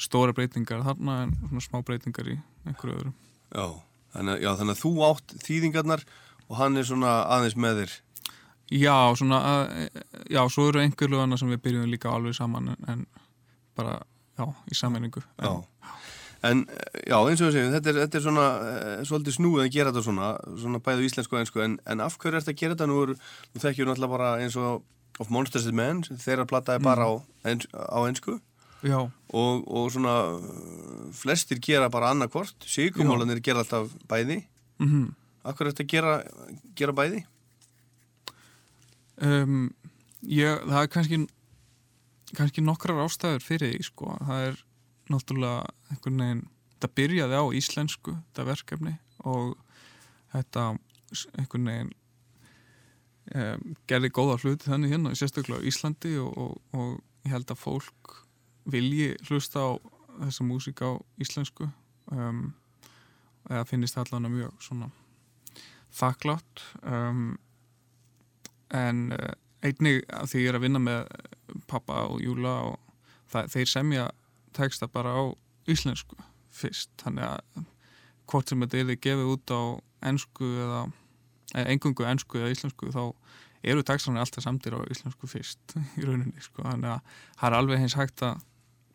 stóra breytingar þarna en svona smá breytingar í einhverju öðru. Já, þannig, að- já, þannig að þú átt þýðingarnar og hann er svona aðeins með þér. Já, svona að, já, svo eru einhverju lögana sem við byrjum líka alveg saman en, en bara, já, í sammenningu Já. En eh, já, eins og við segjum, þetta er, þetta er svona uh, svolítið snúið að gera þetta svona, svona bæðu íslensku og einsku, en, en af hverju er þetta að gera þetta? Nú, er, nú þekkjum við náttúrulega bara eins og of Monsters and Men, þeirra plattaði bara á, ens, á einsku og, og svona flestir gera bara annarkvort, síkumólanir gera alltaf bæði. mhm. Af hverju er þetta að gera, gera bæði? um, ég, það er kannski kannski nokkrar ástæður fyrir því sko, það er náttúrulega einhvern veginn, þetta byrjaði á íslensku þetta verkefni og þetta einhvern veginn um, gerði góða hluti þannig hérna, sérstaklega á Íslandi og, og, og ég held að fólk vilji hlusta á þessa músík á íslensku um, eða finnist allan mjög svona þakklátt um, en uh, einnig að því ég er að vinna með pappa og Júla og það, þeir semja texta bara á íslensku fyrst þannig að hvort sem þetta er þið gefið út á ennsku eða engungu ennsku eða íslensku þá eru textarnir alltaf samtir á íslensku fyrst í rauninni sko þannig að það er alveg hins hægt að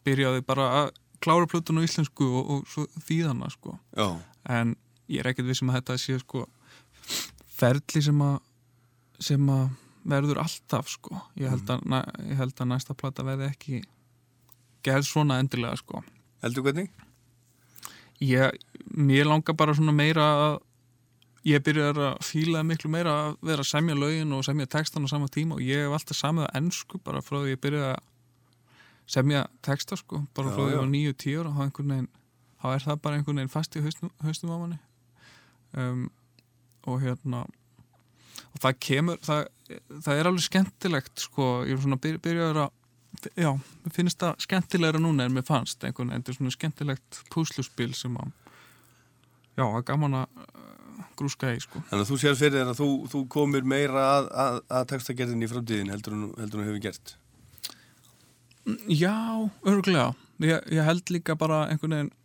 byrja á því bara að klára plötun á íslensku og, og svo þýðana sko. Já, en ég er ekkert vissum að þetta sé sko ferli sem að sem að verður alltaf sko. Ég held að, næ, ég held að næsta plata verði ekki gerð svona endilega sko. Heldur hvernig? ég, mér langar bara svona meira að ég byrjar að fíla miklu meira að vera að semja lögin og semja textan á sama tíma og ég hef alltaf samið að ennsku bara frá því ég byrjaði að semja texta sko, bara frá því ég já. var nýju tíu ára þá er það bara einhvern veginn fast í hausnum, hausnum á manni um, og hérna og það kemur það, það er alveg skemmtilegt sko, ég er svona byr, byrjaður að já, mér finnst það skemmtilegra núna en mér fannst einhvern veginn, þetta er svona skemmtilegt púsluspil sem að já, það er gaman að uh, grúska í sko Þannig að þú sér fyrir þér að þú, þú komir meira að, að, að textagerðin í framtíðin heldur en heldur en hefur gert. Já, örgulega ég, ég held líka bara einhvern veginn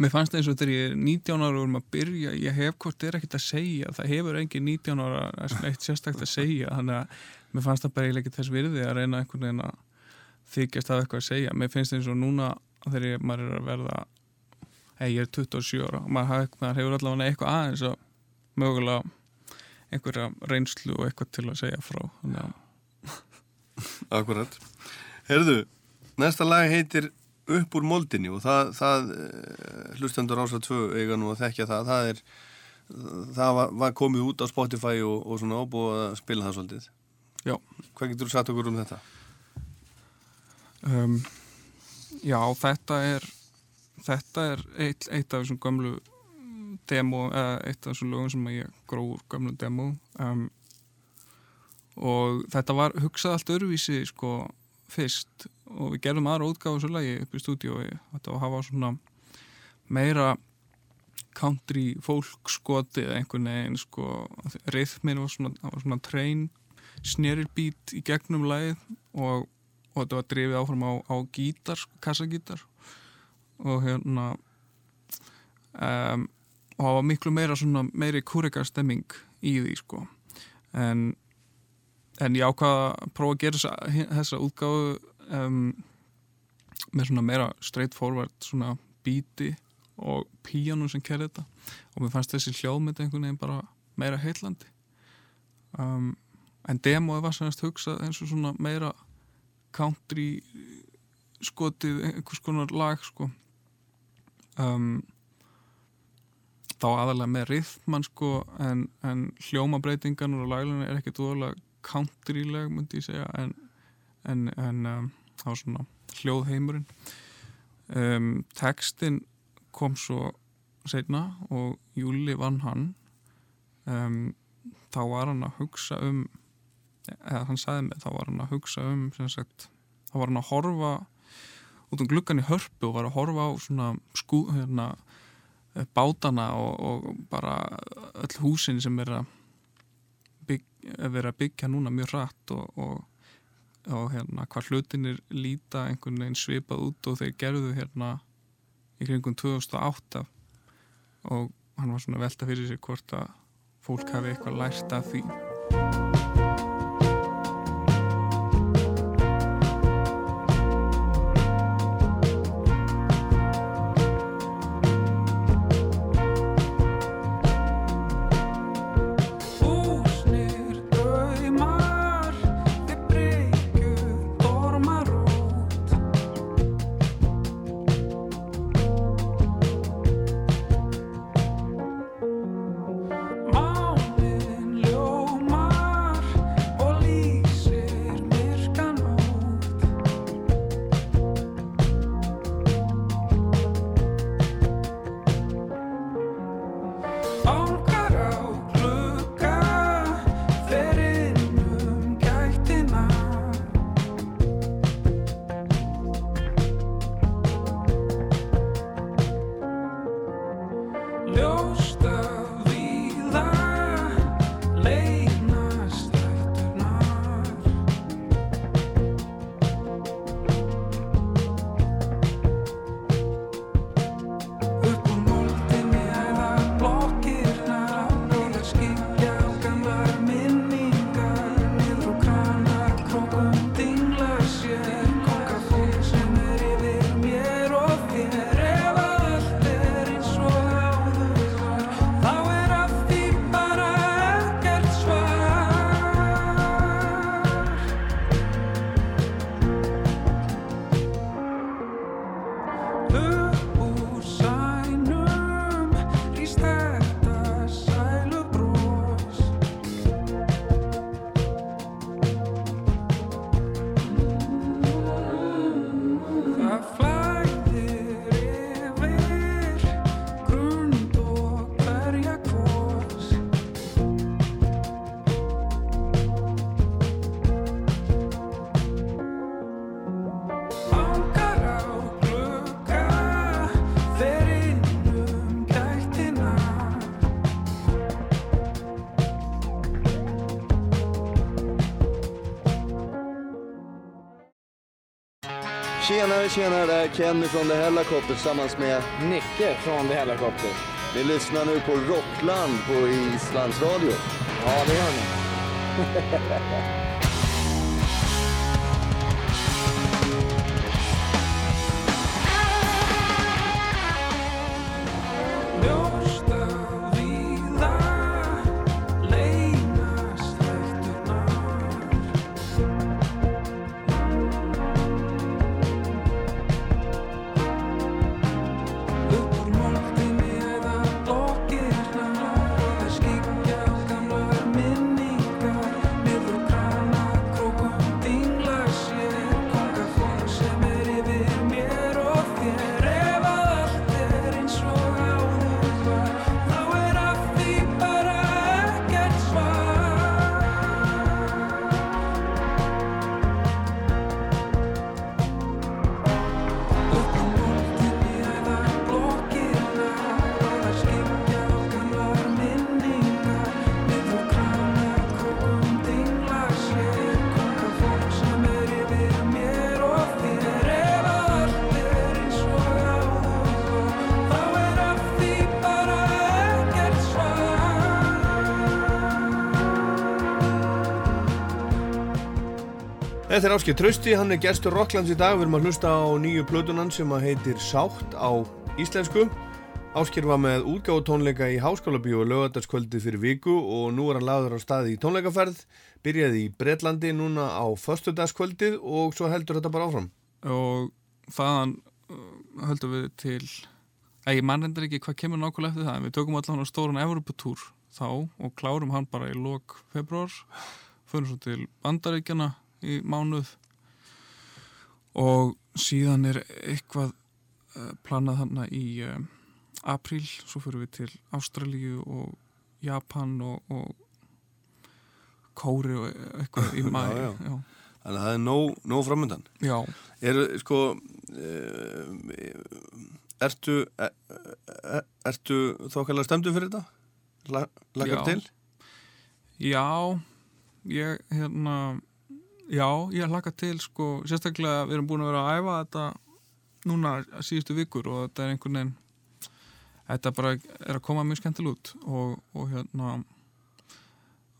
mér fannst eins og þegar ég er 19 ára og erum að byrja, ég hef hvort er ekkert að segja. Það hefur engin 19 ára eitt sérstakt að segja, þannig að mér fannst það bara eiginlega ekki þess virði að reyna einhvern veginn að þykjast að eitthvað að segja. Mér finnst eins og núna þegar ég, maður er að verða hei, ég er 27 ára og maður, maður hefur allavega eitthvað aðeins að mögulega einhverja reynslu og eitthvað til að segja frá. Akkurat. Herðu, næsta lag heitir Upp úr moldinni og það, það eh, hlustendur ása tvö eiga nú að þekkja það. Það, er, það var, var komið út á Spotify og, og svona ábúið að spila það svolítið. já, Hvað getur þú sagt okkur um þetta? um, Já, þetta er þetta er eitt, eitt af þessum gömlu demo, eða eitt af þessum lögum sem ég gróð úr gömlu demo um, og þetta var hugsað allt öruvísi sko fyrst og við gerðum aðra útgáðu svo lagi upp í stúdíói þetta var að hafa svona meira country folk skoti eða einhvern veginn sko rithmin var svona, var svona train snerir beat í gegnum lagið og, og þetta var drifið áfram á, á gítar, sko, kassagítar. Og hérna um, og það var miklu meira svona meiri kúrika stemming í því sko. En en ég ákvaða að prófa að gera þessa, þessa útgáfu um, með svona meira straightforward svona bíti og píanum sem kerði þetta. Og mér fannst þessi hljóðmynd einhvern veginn bara meira heillandi. Um, en demóið var sannast hugsað eins og svona meira country skotið einhvers konar lag sko. Um, þá aðalega með rithman sko en, en hljómabreitingan og laglunni er ekkert úrlega countryleg myndi ég segja en, en, en um, þá svona hljóðheimurinn. Um, textin kom svo setna og Júli vann hann. Um, þá var hann að hugsa um eða hann sagði mig þá var hann að hugsa um sagt, þá var hann að horfa út um gluggan í hörpu og var að horfa á svona skú, hérna, bátana og, og bara öll húsin sem er að bygg, vera að byggja núna mjög rætt og, og, og hérna hvað hlutinir líta einhvern veginn svipað út og þeir gerðu hérna í kringum 2008 og hann var svona velta fyrir sig hvort að fólk hafi eitthvað lært af því Tjenare, tjenare, det är Kenny från The Hellacopter tillsammans med Nicke från The Helicopter. Ni lyssnar nu på Rockland på Islands Radio. Ja, det gör ni. Þetta er Áskei Trausti, hann er gestur Rocklands í dag, við erum að hlusta á nýju plötunan sem að heitir Sátt á íslensku. Ásker var með útgáðu tónleika í Háskólabíu og lögataskvöldi fyrir viku og nú er hann lagður á staði í tónleikaferð, byrjaði í Bretlandi núna á föstudagskvöldið og svo heldur þetta bara áfram. og þaðan uh, höldum við til að ég mann reyndar ekki hvað kemur nákvæmlega eftir það en við tökum allan á stóran Evropatúr þá og klárum hann bara í lok februar förum svo til Bandaríkjana í mánuð og síðan er eitthvað uh, planað hann í uh, apríl, svo fyrir við til Ástralíu og Japan og, og Kóri og eitthvað í mæ Já, já. Þannig að það er nóg, nóg framöndan. já. Er, sko, ertu, er, er, ertu þokkalega stemdu fyrir þetta? La, Lagar Já. til? Já, ég hérna, já, ég hlaka til sko, sérstaklega við erum búin að vera að æfa þetta núna síðustu vikur og þetta er einhvern veginn þetta bara er að koma mjög skemmtil út og, og hérna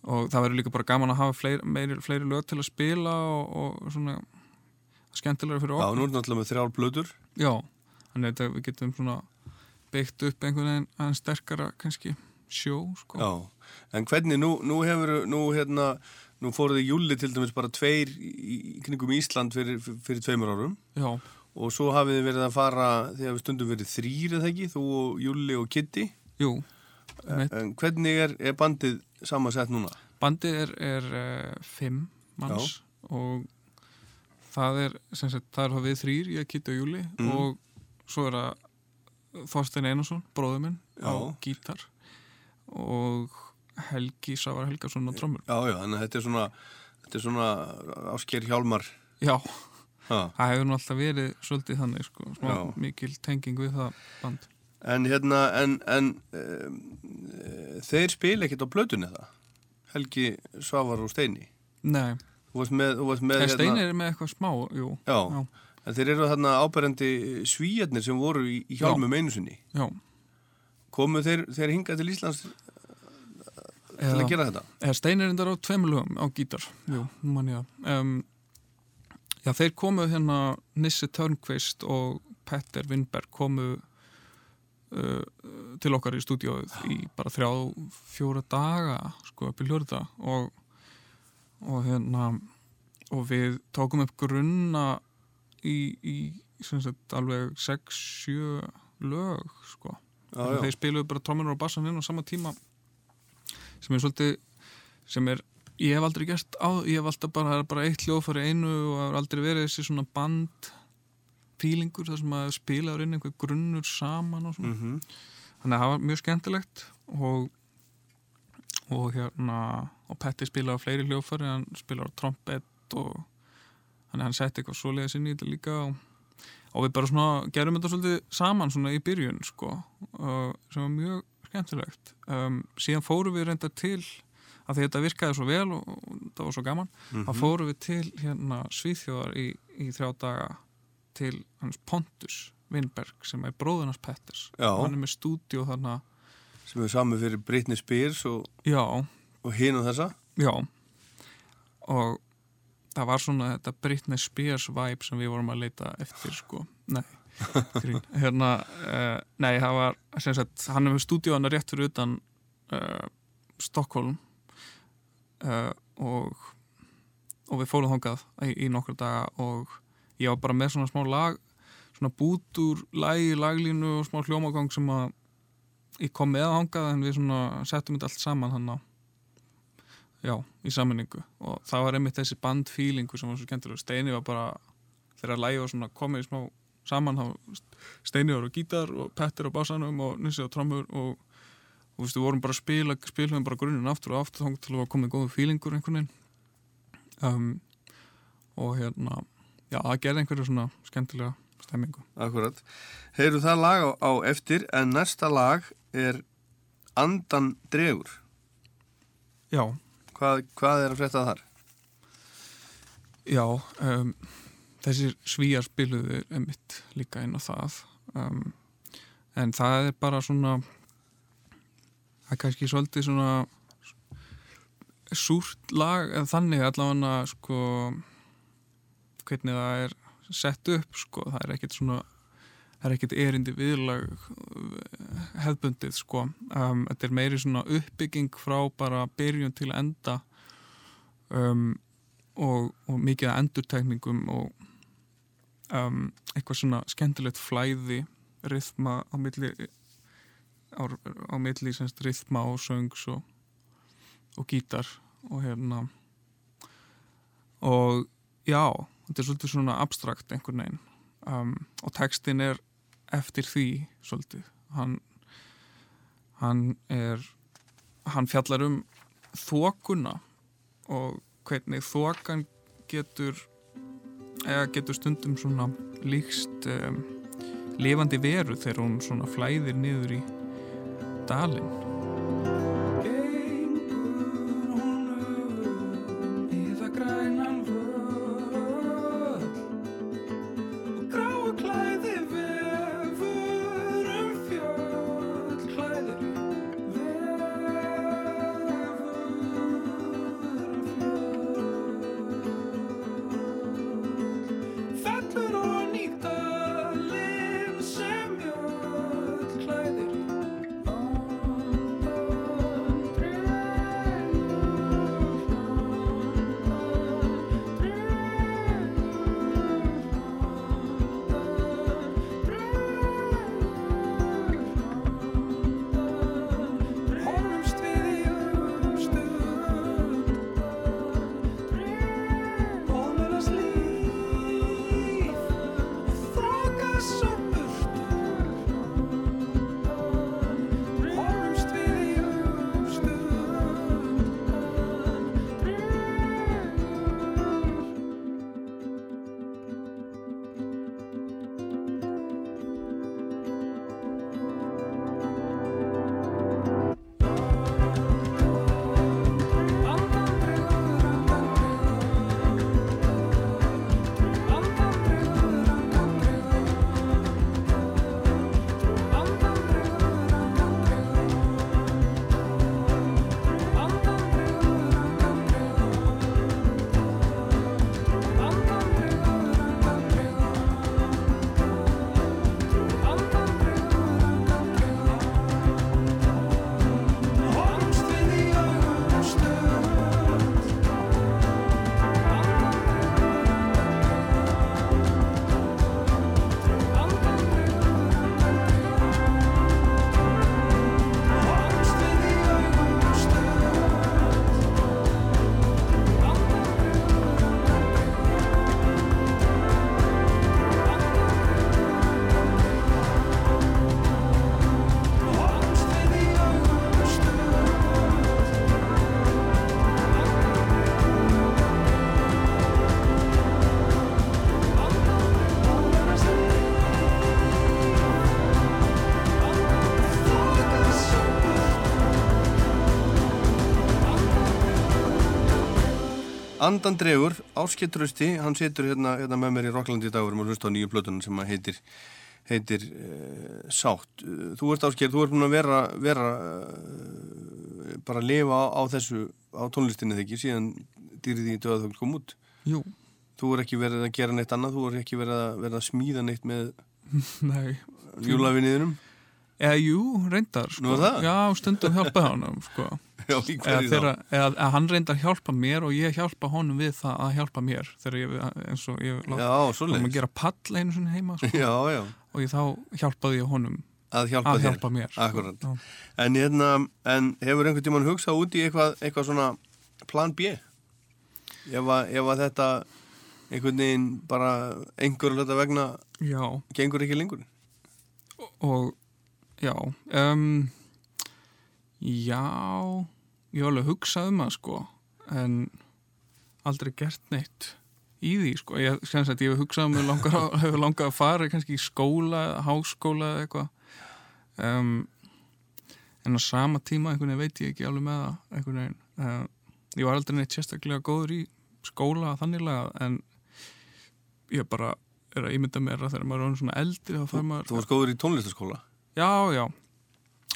og það verður líka bara gaman að hafa fleiri, meiri, fleiri lög til að spila og, og svona skemmtilega fyrir Já, okkur nú er náttúrulega með þrjár blöður. Já, þannig að við getum svona byggt upp einhvern veginn aðeins sterkara kannski sjó sko. Já, en hvernig, nú, nú hefur, nú hérna, nú fóruði júli til dæmis bara tveir í, kringum Ísland fyrir, fyrir tveimur árum Já, og svo hafið þið verið að fara, þegar við stundum verið þrýr eða ekki, þú og Júli og Kitty. jú. En hvernig er, er bandið samansett núna? Bandið er, er uh, fimm manns og það er, sem sagt, það er við þrýr, ég, Kitty og Júli Mhm. og svo er það Þorstein Einarsson, bróður minn á Já. gítar og Helgi Sávar Helgason á trommur. Já, já, þannig að þetta er svona, þetta er svona ásker hjálmar. Já, Ha. það hefur nú alltaf verið svolítið þannig, sko, smá Já. mikil tenging við það band. En hérna, en, en um, þeir spila ekkert á blötunni það? Helgi Svavar og Steini. Nei, Þú varst með, þú varst með en Steini er með eitthvað smá, jú, Já, já, en þeir eru þarna áberandi svíjarnir sem voru í, hjálmum einu sinni. já. Komu þeir, þeir hingað til Íslands til að gera þetta? Eða Steinir endar á tveimur lögum á gítar. Jú, ég það. Um, Já, þeir komu hérna Nissi Törnqvist og Petter Winberg komu uh, til okkar í stúdíóið í bara þrjá, fjóra daga sko upp í hljóruða og, og hérna og við tókum upp grunna í, í sagt alveg 6-7 lög sko. Já, já. þeir spiluðu bara trómmunur og bassan inn á sama tíma sem er svolítið sem er, ég hef aldrei gert á ég hef alltaf bara, það er bara eitt hljóðfæri í einu og það hefur aldrei verið þessi svona band fílingur þar sem að spilaður inn einhver grunnur saman og svona. Mm þannig að það var mjög skemmtilegt og og hérna og Petti spilaði á fleiri hljóðfæri hann spilaði á trompet og þannig að hann setti eitthvað svoleiðis inn í þetta líka og, og við bara svona gerum þetta svolítið saman svona í byrjun sko uh, sem var mjög skemmtilegt. Um, síðan fórum við reynda til að því þetta virkaði svo vel og, og það var svo gaman Mhm. þá fórum við til hérna Svíþjóðar í, í þrjá daga til hans Pontus Winberg sem er bróðunars Petters. Hann er með stúdíu þarna. Sem er sami fyrir Britney Spears og, og hinn og þessa. já. Og það var svona þetta Britney Spears vibe sem við vorum að leita eftir sko, nei. Hérna, uh, nei það var sagt, hann með stúdíu hann rétt fyrir utan uh, Stockholm uh, og og við fórum þangað í, í nokkra daga og ég var bara með svona smá lag svona bút úr lagi, laglínu og smá hljómagang sem að ég kom með þangað en við svona settum þetta allt saman hann á já, í sammenningu og það var einmitt þessi bandfílingu sem var svo skemmtilega Steini var bara, þegar lagi var svona komið í smá saman, þá Steini var á gítar og Petter á bassanum og Nissi á trommur og, og við vorum bara að spila spilum bara grunninn aftur og aftur þá til að var komið góðu fílingur einhvern veginn um, og hérna já, það gerði einhverju svona skemmtilega stemmingu Akkurat. Heyrðu það lag á, á eftir en næsta lag er Andan dregur. já, Hvað, hvað er að frétta þar? Já, um, þessir svíjar spiluðu einmitt líka inn á það. Um, en það er bara svona það er kannski svolítið svona súrt lag en þannig allavega sko hvernig það er sett upp sko, það er ekkit svona það er ekkit erindi viðlag uh, hefðbundið sko. Um, þetta er meiri svona uppbygging frá bara byrjun til enda um, og, og mikið að endurtekningum og um, eitthvað svona skemmtilegt flæði rithma á milli á, á milli semst rithma og söngs og, og gítar og hérna. Og já, þetta er svolítið svona abstrakt einhvern veginn. Um, og textin er eftir því svolítið. Hann, hann er hann fjallar um þokuna og hvernig þokan getur eða getur stundum svona líkst um, lifandi veru þegar hún svona flæðir niður í dalinn Andan dregur, Áskettrösti, hann situr hérna, hérna með mér í Rocklandi í dag og hlusta á nýju plötunum sem að heitir, heitir uh, Sátt. Þú ert Ásker, þú ert búin að vera, vera uh, bara að lifa á, á þessu, á tónlistinni ekki, síðan dýrið í döðaþögn kom út. Jú, Þú er ekki verið að gera neitt annað, þú er ekki verið að, verið að smíða neitt með júlafinniðinum. Eða jú, reyndar sko. Nú er það? Já, stundum hjálpaði honum sko. Já, þeirra, eða, hann reyndar hjálpa mér og ég hjálpa honum við það að hjálpa mér þegar ég, eins og ég láta að gera pall einu sinni heima sko. Já, já, og ég þá hjálpaði ég honum að hjálpa að hjálpa mér sko. En, hérna, en hefur einhvern tímann hugsað út í eitthvað, eitthvað svona plan B? Ef að, að þetta einhvern veginn bara einhverju hluta vegna Já, gengur ekki lengur? og já um, já ég hef alveg hugsað um það sko en aldrei gert neitt í því sko ég, sem sagt, ég hef hugsað um að að- hefur langað að fara kannski í skóla, háskóla eða eitthvað um, en á sama tíma einhvern veginn veit ég ekki alveg með það einhvern veginn uh, ég var aldrei neitt sérstaklega góður í skóla þanniglega en ég bara er að ímynda mér að þegar maður er svona eldri þá fær maður Þú varst góður í tónlistaskóla? Já, já.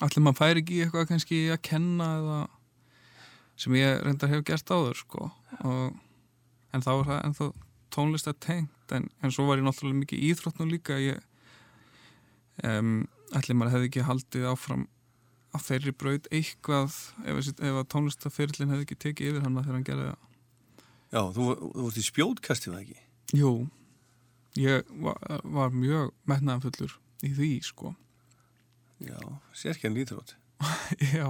Allir maður færi ekki eitthvað kannski að kenna eða sem ég reyndar hef gert áður, sko. Og, en þá er það ennþá tónlistatengt en, en svo var ég náttúrulega mikið íþróttnum líka ég um, allir maður hefði ekki haldið áfram á þeirri braut eitthvað ef, ef að tónlistaferlin hefði ekki tekið yfir hann þegar hann gerði það Já, þú, þú vorst í spjótkasti það ekki? Jú, ég var, var mjög metnaðanfullur í því sko Já, sérkjörn íþrótt. já,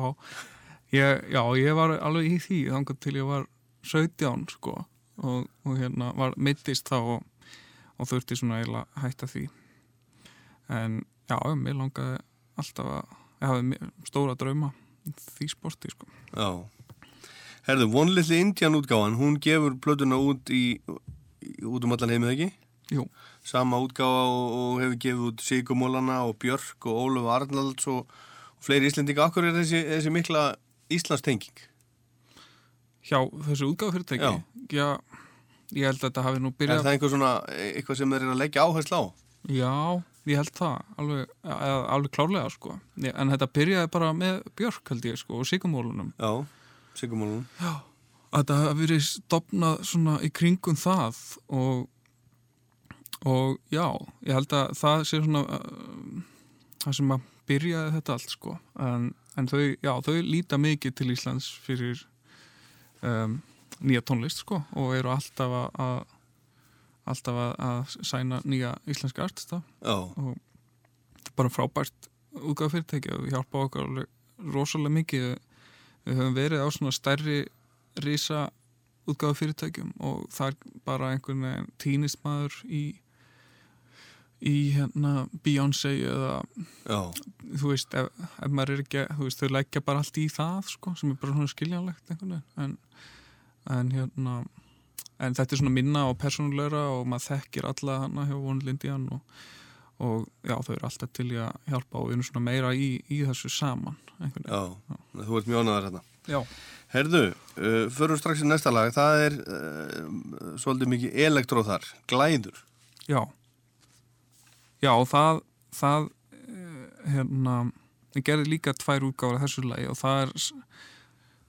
ég, já, ég var alveg í því þangað til ég var 17 sko og, og hérna var mittist þá og, og þurfti svona eiginlega hætta því en já, mér langaði alltaf að ég hafði stóra drauma því sporti sko Já. Herðu, vonlilli Indian útgáfan, hún gefur plötuna út í, út um allan heimið ekki? Jú, Sama útgáfa og, og hefur gefið út Sigumólana og Björk og Óluf Arnalds og, og fleiri Íslendinga. Akkur er þessi, þessi mikla Íslands tenging? hjá þessu útgáfafyrirtæki Já. já, ég held að þetta hafi nú Er byrjað það einhver svona, eitthvað sem þeir eru að leggja áherslu á? Já, ég held það alveg, eða, alveg klárlega sko en þetta byrjaði bara með Björk held ég sko og Sigumólunum Já, Sigumólunum. að þetta hafi verið stopnað svona í kringum það og og já, ég held að það sé svona það sem að byrjaði þetta allt sko. En, en þau, já, þau líta mikið til Íslands fyrir um, nýja tónlist sko og eru alltaf að, alltaf að, sæna nýja íslenska artista. Já, og bara frábært útgáð fyrirtæki og hjálpa alveg rosalega mikið. Við höfum verið á svona stærri risa útgáð fyrirtækjum og það er bara einhvern veginn týnist maður í í hérna Beyoncé eða já, þú veist, ef, ef maður er ekki þú veist, þau leggja bara allt í það sko, sem er bara svona skiljanlegt en, en hérna en þetta er svona minna og persónulegra og maður þekkir alla hana hjá vonlindian og, og já, þau eru alltaf til í að hjálpa og við erum svona meira í, í þessu saman já. veginn Þú ert mjög ánæðar hérna. já. Herðu, uh, förum strax í næsta lag. Það er uh, svolítið mikið elektróð þar. Glæður. Já Já, það það eh, hérna gerði líka tvær útgáður af þessu lagi og það er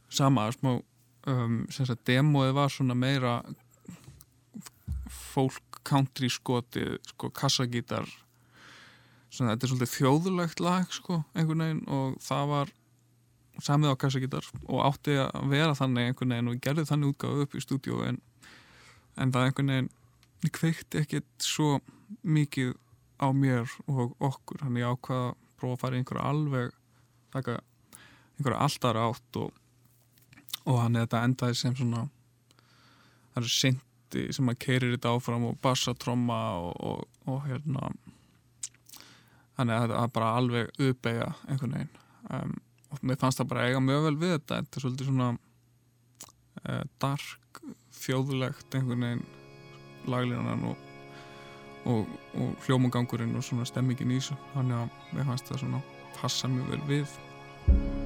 sama smá um, demoið var svona meira folk country skoti sko kassagítar svona þetta er svolítið þjóðulegt lag sko einhvern veginn og það var samið á kassagítar og átti að vera þannig einhvern veginn og ég gerði þannig útgáðu upp í stúdíu en, en það einhvern veginn kveikti ekkert svo mikið á mér og okkur. Hann ég ákvaða að prófa að fara einhverja alveg einhverja alltaf átt og, og hann þetta endaði sem svona það er syndi sem að keirir þetta áfram og bassatromma og, og, og hérna þannig að þetta bara alveg uppeyja einhvern veginn. Um, og mér fannst það bara eiga mjög vel við þetta. Þetta er svolítið svona uh, dark, þjóðlegt einhvern veginn laglínan og, og, og hljómugangurinn og svona stemmingin í þessu. Þannig að mér fannst það svona passa mjög vel við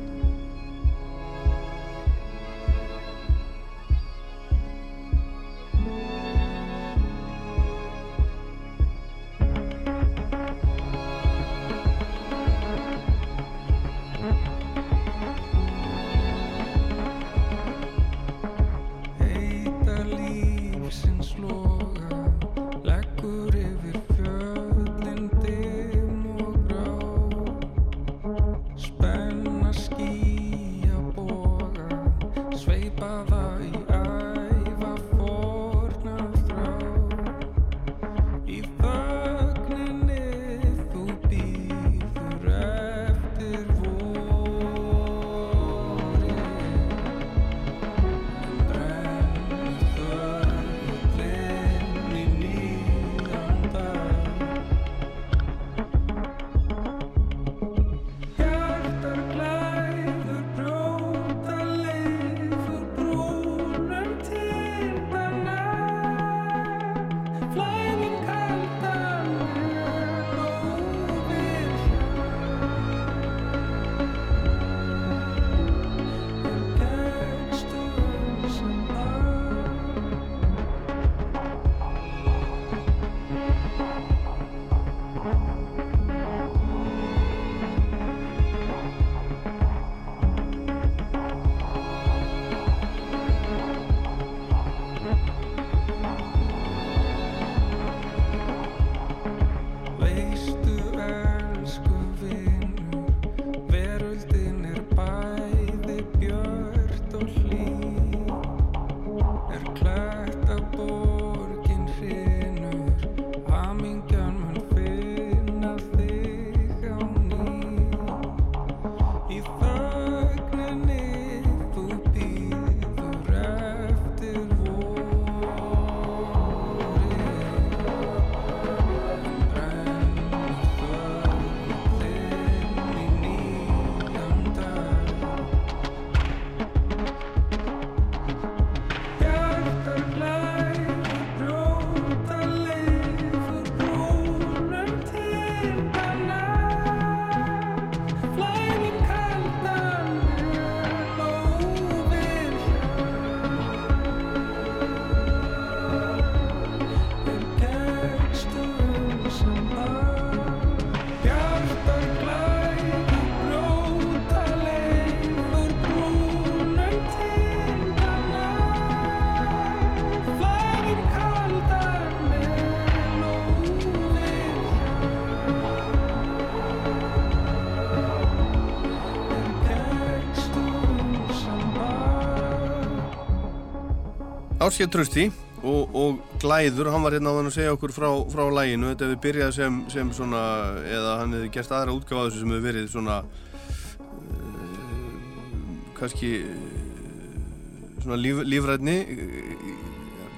Áskeið Trösti og, og Glæður, hann var hérna á þann að segja okkur frá, frá læginu, þetta hefði byrjað sem, sem svona, eða hann hefði gert aðra þessu sem hefði verið svona uh, kannski uh, svona líf, lífræðni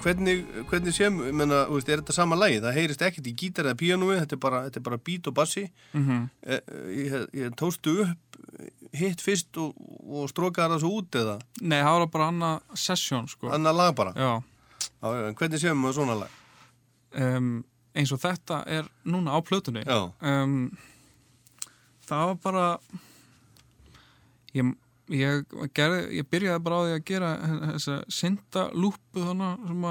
hvernig, hvernig sem, ég menna, veist, er þetta sama lægi, það heyrist ekkert í gítar eða píanói, þetta er bara, þetta er bara beat og bassi. Mhm. eh, ég, ég tóstu upp hitt fyrst og, og strókaði það svo út eða? Nei, það var bara annað sesjón sko. annar lag bara? Já, Já, en hvernig séum við svona lag? um, eins og þetta er núna á plötunni. Já, um, það var bara ég, ég, gerði, ég byrjaði bara á því að gera þessa synda lúpu þannig sem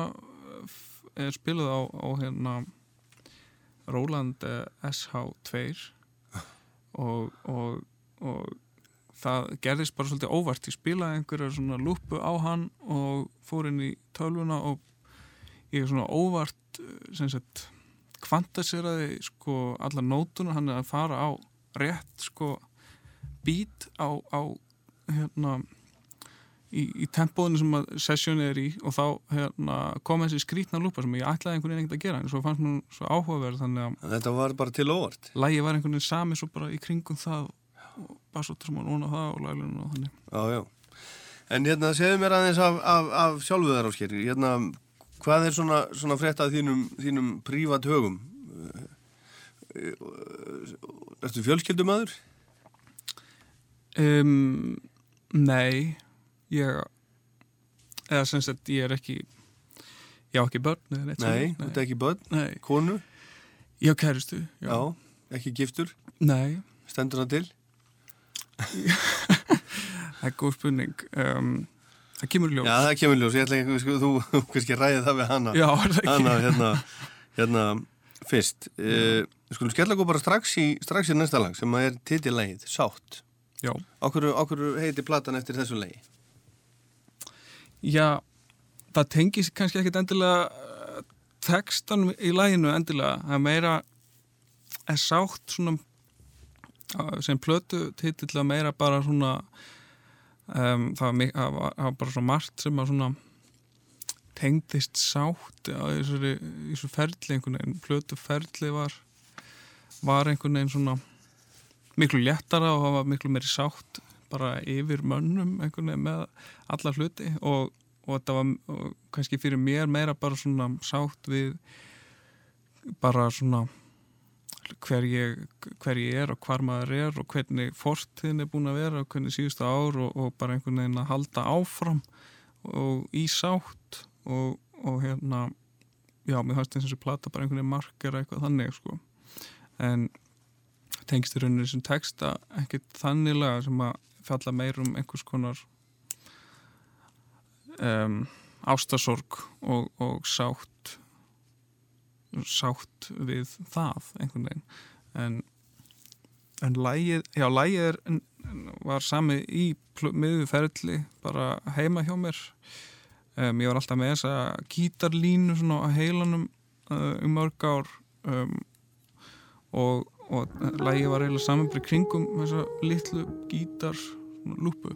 er spiluð á, á hérna Roland eh, SH2 og, og, og það gerðist bara svolítið óvart. Ég spilaði einhverja svona lúpu á hann og fór inn í tölvuna og ég svona óvart sem sagt kvantaseraði sko alla nótuna. Hann er að fara á rétt sko beat á, á hérna í, í tempóðinu sem að sessjónu er í og þá hérna, kom þessi skrítna lúpa sem ég ætlaði einhvern veginn ekkert að gera. En svo fannst mér svo áhugaverð þannig að þetta var bara til óvart. Lægi var einhvern veginn sami svo bara í kringum það og bassóttrumman og það og lælunum og þannig. Já, já. En hérna, segðu mér aðeins af, af, af sjálfu þar áskeri hérna, hvað er svona, svona frétt af þínum, þínum prívat högum? Ertu fjölskyldumæður? um, Nei. Ég eða sem sagt ég er ekki ég á ekki börn eða neitt Nei, þú ert ekki börn, Nei, konu? Ég á kæristu já. Já, ekki giftur, Nei, stendur það til það er góð spurning. Um, Það kemur ljós. Já, það kemur ljós, ég ætla ekki, sko, þú þú kannski ræði það við hana. Já, Hana, hérna, hérna fyrst. Uh, Skulum skella okkur bara strax í, strax í næsta lag sem að er titillegið, Sátt. Okkur, okkur heiti platan eftir þessu lagi? Já, það tengis kannski ekkit endilega uh, textan í læginu endilega. Það er meira er sátt svona sem plötu titill að meira bara svona um, það, var, það, var, það var bara svo margt sem að svona tengdist sátt þessari, þessu ferli einhvern veginn, plötu ferli var var einhvern veginn svona miklu léttara og það var miklu meiri sátt bara yfir mönnum einhvern veginn með alla hluti og, og þetta var og kannski fyrir mér meira bara svona sátt við bara svona hver ég, hver ég er og hvar maður er og hvernig fortíðin er búin að vera og hvernig síðustu ár og, og bara einhvern veginn að halda áfram og í sátt og, og hérna já, mér fannst eins og þessi plata bara einhvern veginn markera eitthvað þannig sko. En tengst í rauninu sem texta ekkert þanniglega sem að fjalla meir um einhvers konar um, ástasorg og, og sátt sátt við það einhvern veginn. En, en lægið, já lægið er, var sami í miðuferðli bara heima hjá mér. Um, ég var alltaf með þessa gítarlínu svona á heilanum uh, um mörg ár. Um, og, og lægið var eiginlega saman bara í kringum þessa litlu gítar lúpu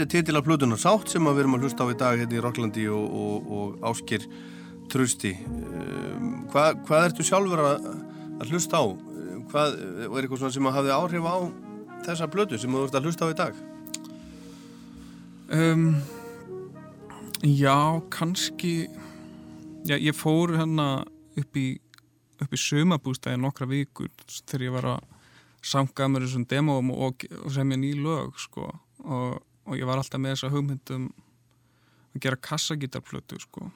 Þetta er titil af plötuna Sátt sem við erum að hlusta á í dag hérna í Rocklandi og, og, og Áskir Trusti. Um, hvað, hvað ertu sjálfur að, að hlusta á? Um, Hvað er eitthvað sem að hafði áhrif á þessa plötu sem þú ert að hlusta á í dag? Um, já, kannski já, ég fór hérna upp í í sumabústæði nokkra vikur þegar ég var að sanga mér þessum demóum og, og sem ég ný lög sko og, og ég var alltaf með þessa hugmyndum að gera kassagítarplötu sko.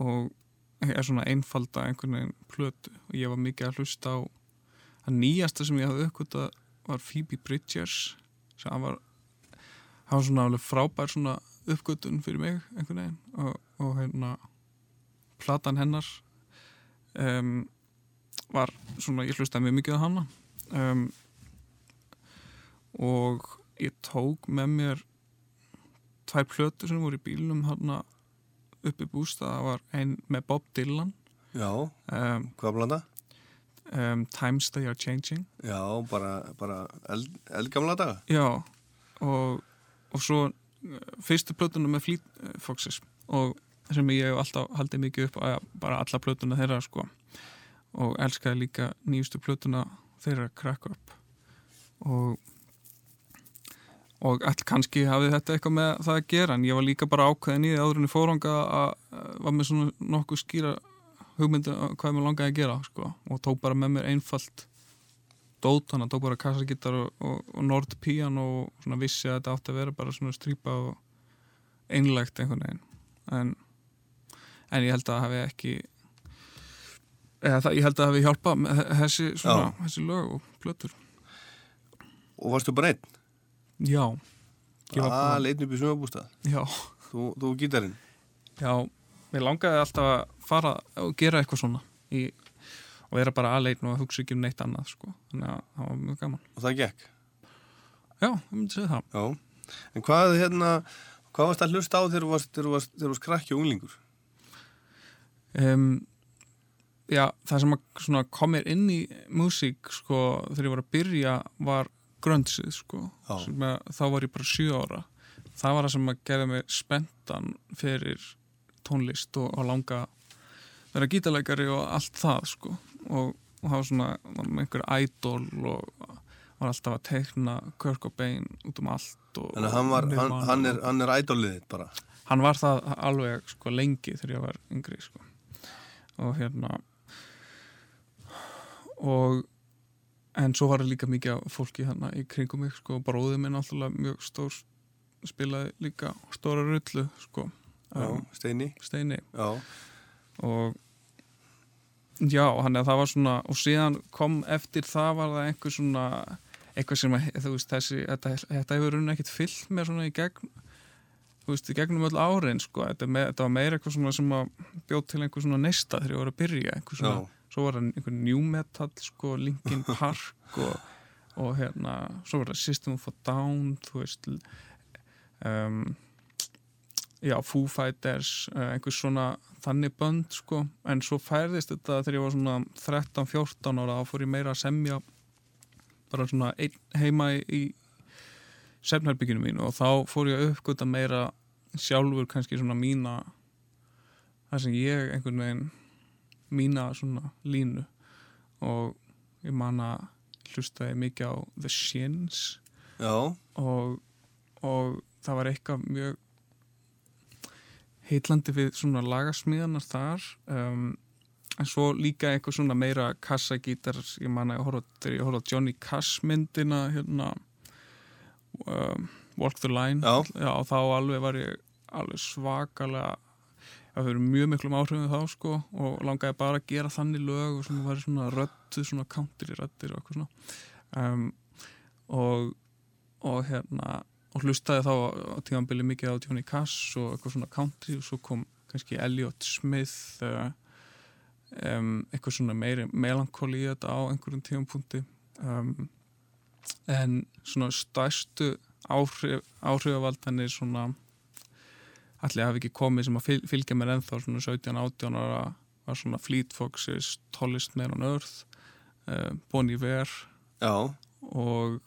Og er svona einfalda einhvern veginn plötu. Og ég var mikið að hlusta á að nýjasta sem ég hafði aukvitað var Phoebe Bridgers sem var það var svona alveg frábær svona uppgötun fyrir mig einhvern veginn. Og, og hérna platan hennar um, var svona, ég hlustaði mjög mikið á hana. Um, og ég tók með mér tvær plötur sem voru í bílnum hana upp í bústað, það var ein með Bob Dylan. Já, um, hvað blanda? um, Times They Are Changing. Já, bara, bara eld, eldgamla daga. Já, og, og svo uh, fyrstu plötuna með Fleet uh, Foxes. Og sem ég hef alltaf haldið mikið upp að bara alla plötuna þeirra sko. Og elskaði líka nýjustu plötuna þeirra Crack Up. Og og all kannski hafði þetta eitthvað með það að gera en ég var líka bara ákveðin í því áður en í fóranga að að var með svona nokkuð skýra hugmyndu hvað mér langaði að gera sko. Og tók bara með mér einfalt dót hann tók bara kassagittar og, og, og nord piano og svona vissi að þetta átti að vera bara svona strýpa og einlægt einhvern veginn. En, en ég held að hafi ekki eða það, ég held að hafi hjálpað með þessi, svona, þessi lög og plötur. Og varstu bara einn? Já var Ah, leitn upp í sumabústað. já, Þú, þú gítarinn. já mér langaði alltaf að fara og gera eitthvað svona í, og vera bara aðleitn og hugsa ekki um neitt annað sko. þannig að það var mjög gaman Og það gekk. já, ég myndi segja það Já. En hvað, hérna, hvað varst að hlusta á þegar þú varst, varst, varst krakki og unglingur? um, já, það sem að kom mér inn í músík sko, þegar ég var að byrja var gröndsið sko, að, þá var ég bara sjö ára. Það var það sem að gefa mig spenntan fyrir tónlist og, og langa vera gítalegari og allt það sko. Og, og það var svona var með einhver idol og var alltaf að teikna Kurt Cobain út um allt og, Þannig að hann, var, hann, hann, er, hann er ædolið þitt bara. hann var það alveg sko lengi þegar ég var yngri sko. Og hérna og en svo var það líka mikið fólki hérna í kringum mig sko, bróðið minn alltaf mjög stór spilaði líka stóra rullu sko Já, um, Steini. steini Já. og já, hann er það var svona og síðan kom eftir það var það einhver svona eitthvað sem að, þú veist, þessi, þetta, þetta hefur runni ekkit fyllt mér svona í gegn þú veist, í gegnum öll árin sko, þetta, með, þetta var meira eitthvað svona sem að bjóð til einhver svona neista þegar ég var að byrja einhver svona, Já. Svo var það einhver new metal sko, Linkin Park og, og hérna, svo var það System of a Down þú veist um, já, Foo Fighters uh, einhver svona þannig bönd sko, en svo færðist þetta þegar ég var svona 13-14 ára þá fór ég meira að semja bara svona einn heima í, í sefnherbygginu mínu og þá fór ég að uppgöta meira sjálfur kannski svona mína það sem ég einhvern veginn mína svona línu og ég man að hlustaði mikið á The Shins Já. og, og það var eitthvað mjög heitlandi við svona lagasmíðanar þar um, en svo líka eitthvað svona meira kassagítar ég man að ég á Johnny Cash myndina hérna um, Walk the Line Já. þá alveg var ég alveg svakalega það fyrir mjög miklum áhrifum þá sko og langaði bara að gera þannig lög og svona var svona röttu, svona country röttir og eitthvað svona. Um, og og hérna og hlustaði þá á tímanbili mikið á Johnny Cash og eitthvað svona country og svo kom kannski Elliot Smith uh, um, eitthvað svona meiri melankóli í þetta á einhverjum tímanpunkti um, en svona stærstu áhrif, áhrifavaldanir svona allir hafi ekki komið sem að fyl, fylgja mér ennþá svona 17-18 ára var svona Fleet Foxes, Tallest Man on Earth uh, Bon Iver Já. og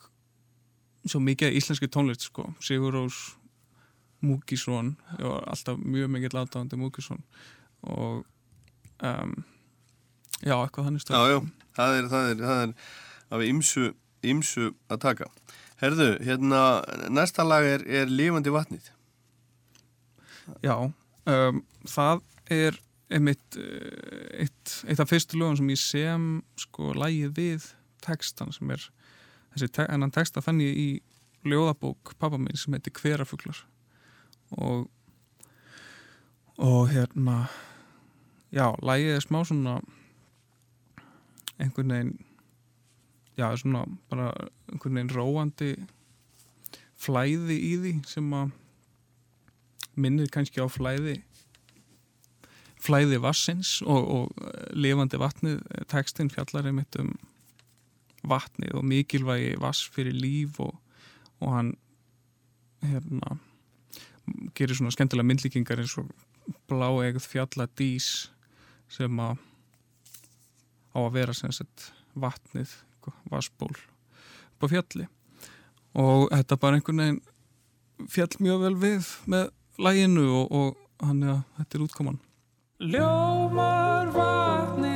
svo mikið íslenski tónlist sko, Sigur Rós Múkisson ég var alltaf mjög mikið látáðandi Múkisson og um, já, eitthvað þannig stöð Já, já, það er, það er, það er af ymsu, ymsu að taka. Herðu, hérna, næsta lag er, er Lifandi vatnið. Já, um, það er einmitt eh, eitt, eitt af fyrstu lögum sem ég sem sko lægið við textan sem er þessi te ennan texta fann ég í ljóðabók pappa minn sem heitir Hverafuglar. Og og hérna já, lægið er smá svona einhvern veginn já, svona bara einhvern veginn róandi flæði í því sem að minnir kannski á flæði flæði vassins og, og lifandi vatnið. Tekstinn fjallar einmitt um vatnið og mikilvægi vass fyrir líf og, og hann hérna gerir svona skemmtilega myndlíkingar eins og bláegð fjalladís sem að á að vera sem sagt vatnið, vassból upp á fjalli. Og þetta bara einhvern veginn fjall mjög vel við með læginu og, og hann að þetta er útkoman. Ljómar vatnið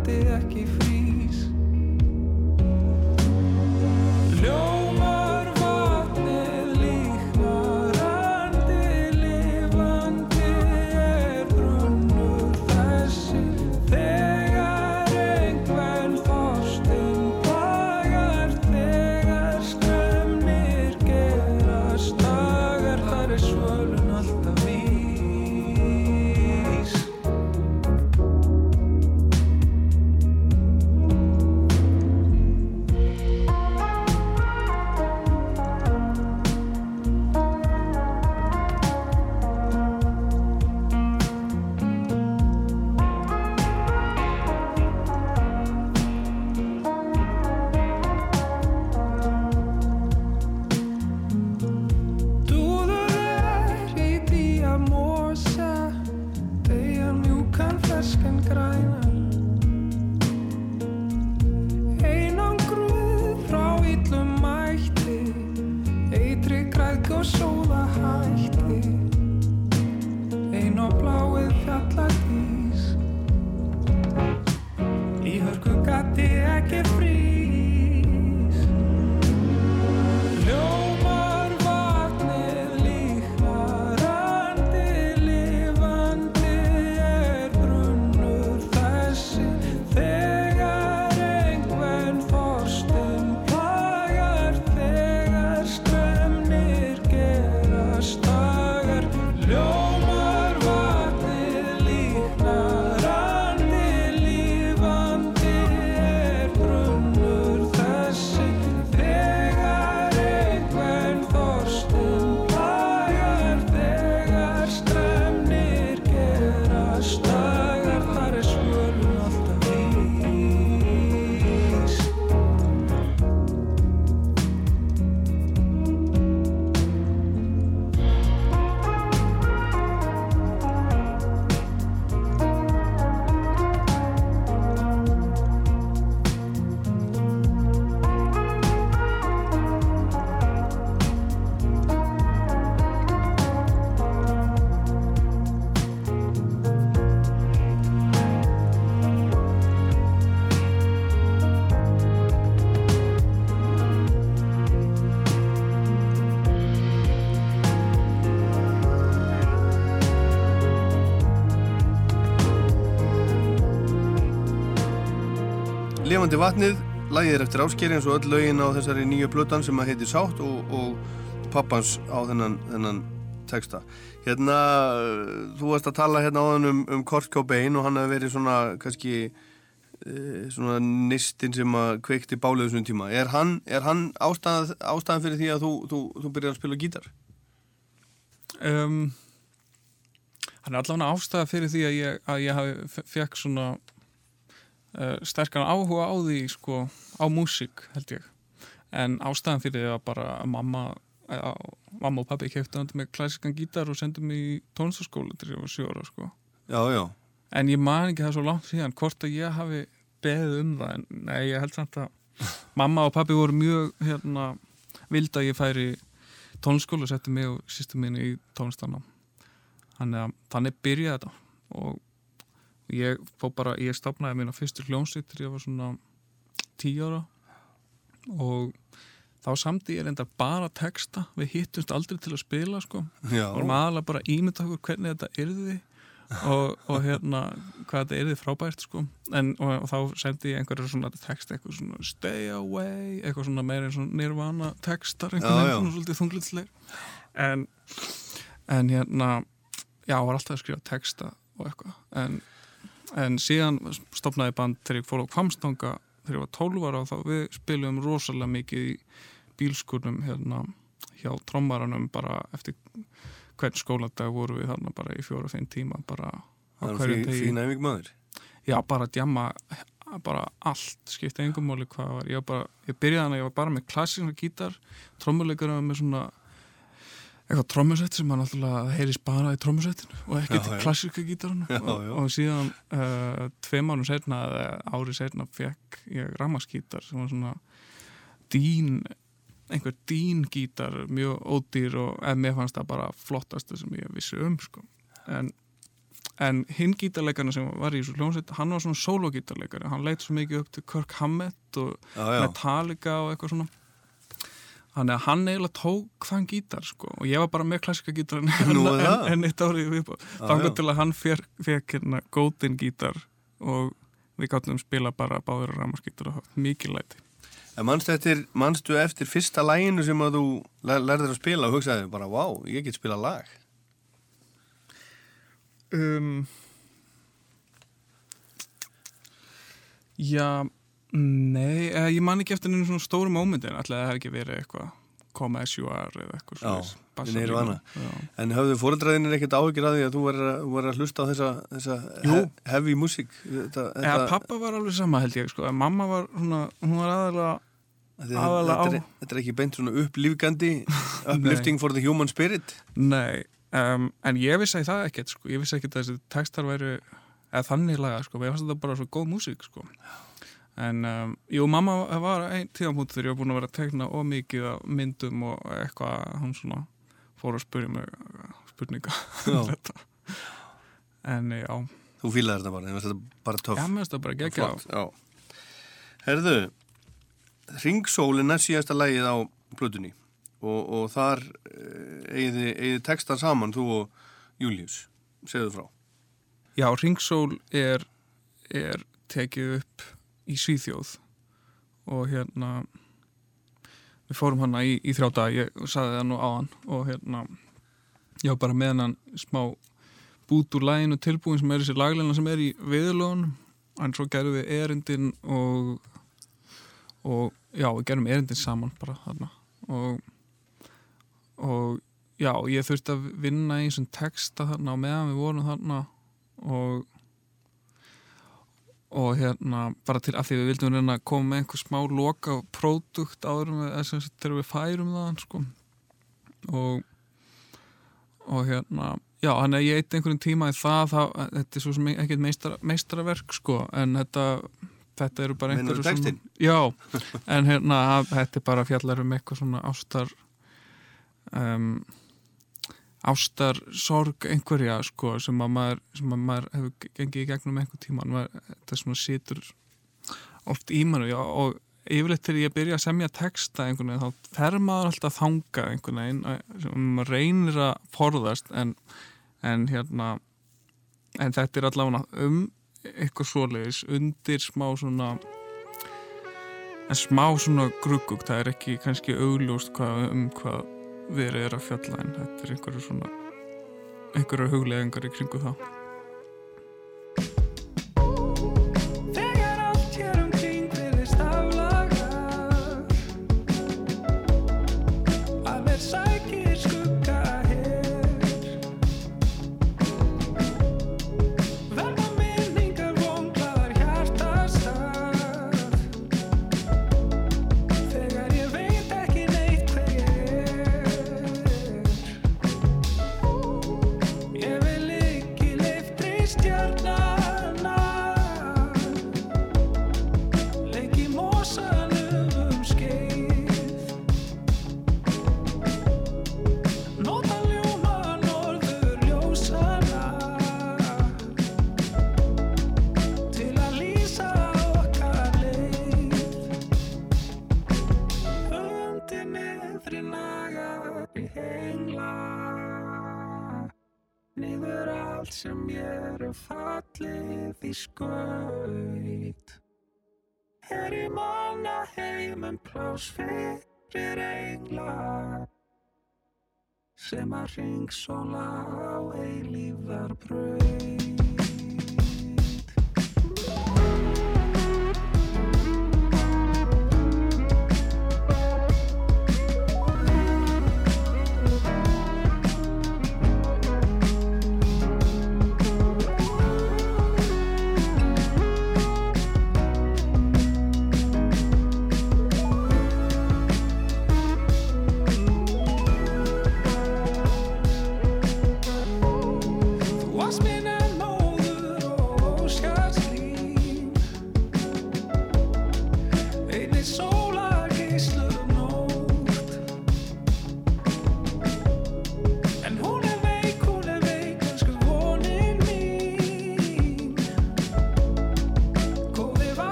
hörku gati ekki Lefandi vatnið, lagið er eftir áskeri eins og öll lögin á þessari nýju blötan sem að heiti Sátt og, og pappans á þennan, þennan texta. Hérna, þú varst að tala hérna á hann um, um Kurt Cobain og hann hefur verið svona kannski eh, svona nistin sem að kveikti bálið þessum tíma. Er hann, er hann ástæðan, ástæðan fyrir því að þú, þú, þú byrjar að spila gítar? um, hann er allavega ástæða fyrir því að ég, að ég hafi fekk svona uh, sterkan áhuga á því sko, á músík held ég. En ástæðan fyrir því að bara mamma að, mamma og pabbi kefti hann með klassiskan gítar og sendi mig í tónstaskóla til ég var sjóra sko. Já, já. en ég man ekki það svo langt síðan hvort að ég hafi beðið um það en nei, ég held samt að mamma og pabbi voru mjög hérna, vild að ég færi tónskóla og setti mig og sýstu minni í tónstanam þannig að þannig byrjaði þetta og ég fó bara, ég stopnaði mín á fyrstu hljónsitt þegar ég var svona tíu ára. Og þá samti ég reynda bara texta. Við hittumst aldrei til að spila sko. Og aðalega bara ímynda okkur hvernig þetta yrði og, og hérna hvað þetta yrði frábært sko. En, og, og þá sendi ég einhverju svona text eitthvað svona stay away eitthvað svona meira eins og nirvana textar einhvern veginn svona svolítið þunglitsleir en, en hérna já, var alltaf að skrifa texta og eitthvað. En, en síðan stopnaði band þegar ég fór á Kvamstanga þegar ég var 12 ára og þá við spilum rosalega mikið í bílskurnum hérna hjá trommaranum bara eftir hvern skóladag voru við þarna bara í fjóra fimm tíma bara á er fí, degi. fín æfing maður. Já, bara að djamma bara allt, skipta engum máli hvað var ég, var bara, ég byrjaði hana, ég var bara með klassíska gítar, trommuleikara með svona eitthvað trommusett sem hann alltaf heyrist bara í trommusettinu og ekkert í klassíska gítarinu Já, og, og síðan uh, tveim árum setna eða ári setna fekk ég rammaskítar sem var svona dín einhver dín gítar mjög ódýr og en mér fannst það bara flottastu sem ég vissi um sko. en, en hinn gítarleikarna sem var í þessu hljómsveit hann var svona sólogítarleikari, hann leit svo mikið upp til Kirk Hammett og Já, já. Metallica og eitthvað svona Þannig að hann eiginlega tók þann gítar sko og ég var bara með klassika gítar en, eitt árið viðbúð. Já, Þannig til að hann fekk, hérna góðin gítar og við gáttum spila bara báður og ramaskítar og mikið læti. En manstu eftir, manstu eftir fyrsta læginu sem að þú lær- lærðir að spila og hugsaði bara, vá, ég get spila lag. Um, já, nei, eh, ég man ekki eftir einu svona stóru mómentin, alltaf það hef ekki verið eitthvað koma SUR eða eitthvað Já. Já. En höfðu fóreldræðinir ekkert áhyggjur að því að þú verður að, hlusta á þessa, þessa Jú. he heavy músík? Þetta, Eða pappa var alveg sama held ég sko, en mamma var svona, hún var aðalega þetta, aðalega þetta, á- er, þetta er ekki beint svona upplýfgandi, uplifting for the human spirit? Nei, um, en ég vissi það ekkert sko, ég vissi ekkert að þessi textar væri eða þannig laga sko, ég fannst þetta bara svo góð músík sko en um, jú, mamma var einn tíðanpunkt þegar ég var búin að vera að tekna of mikið myndum og eitthvað hún svona fór að spyrja mig spurninga um þetta en já, Þú fílaði þetta bara, það er bara töff. já, mér finnst það bara gegja. Herðu, Ringsólin er síðasta lægið á plötunni og, og þar eigið eigið textan saman, þú og Július, segðu frá. Já, Ringsól er, er tekið upp í Svíþjóð. Og hérna við fórum hana í, í þrjá dag ég saði það nú á hann og hérna já, bara með hann smá bút úr læginu tilbúin sem er þessi laglina sem er í viðlónum en svo gerum við erindin og og já, við gerum erindin saman bara þarna. Og og já, ég þurfti að vinna í þessum texta þarna og meðan við vorum þarna. Og og hérna bara til að því við vildum reyna að koma með einhver smá loka pródukt áður en við, þegar við færum það sko og og hérna já, hann er ég eitt einhverjum tíma í það, það þetta er svo sem ekkert meistara, meistaraverk sko, en þetta þetta eru bara einhverju textinn? já, en hérna þetta er bara fjallar um eitthvað svona ástar um, ástar sorg einhverja sko sem að maður, sem að maður hefur gengið í gegnum einhver tíma. Maður, þetta svona situr oft í mann og, og yfirleitt þegar ég byrja að semja texta þá fer maður alltaf þangað einhvern veginn að- sem maður reynir að forðast en, en hérna en þetta er allavega um eitthvað svoleiðis undir smá svona en smá svona gruggugt, það er ekki kannski augljóst hvað, um hvað verið er að fjalla en þetta er einhverju svona einhverju hugleðingar í kringu það Sem að ringsóla á eilífðar braut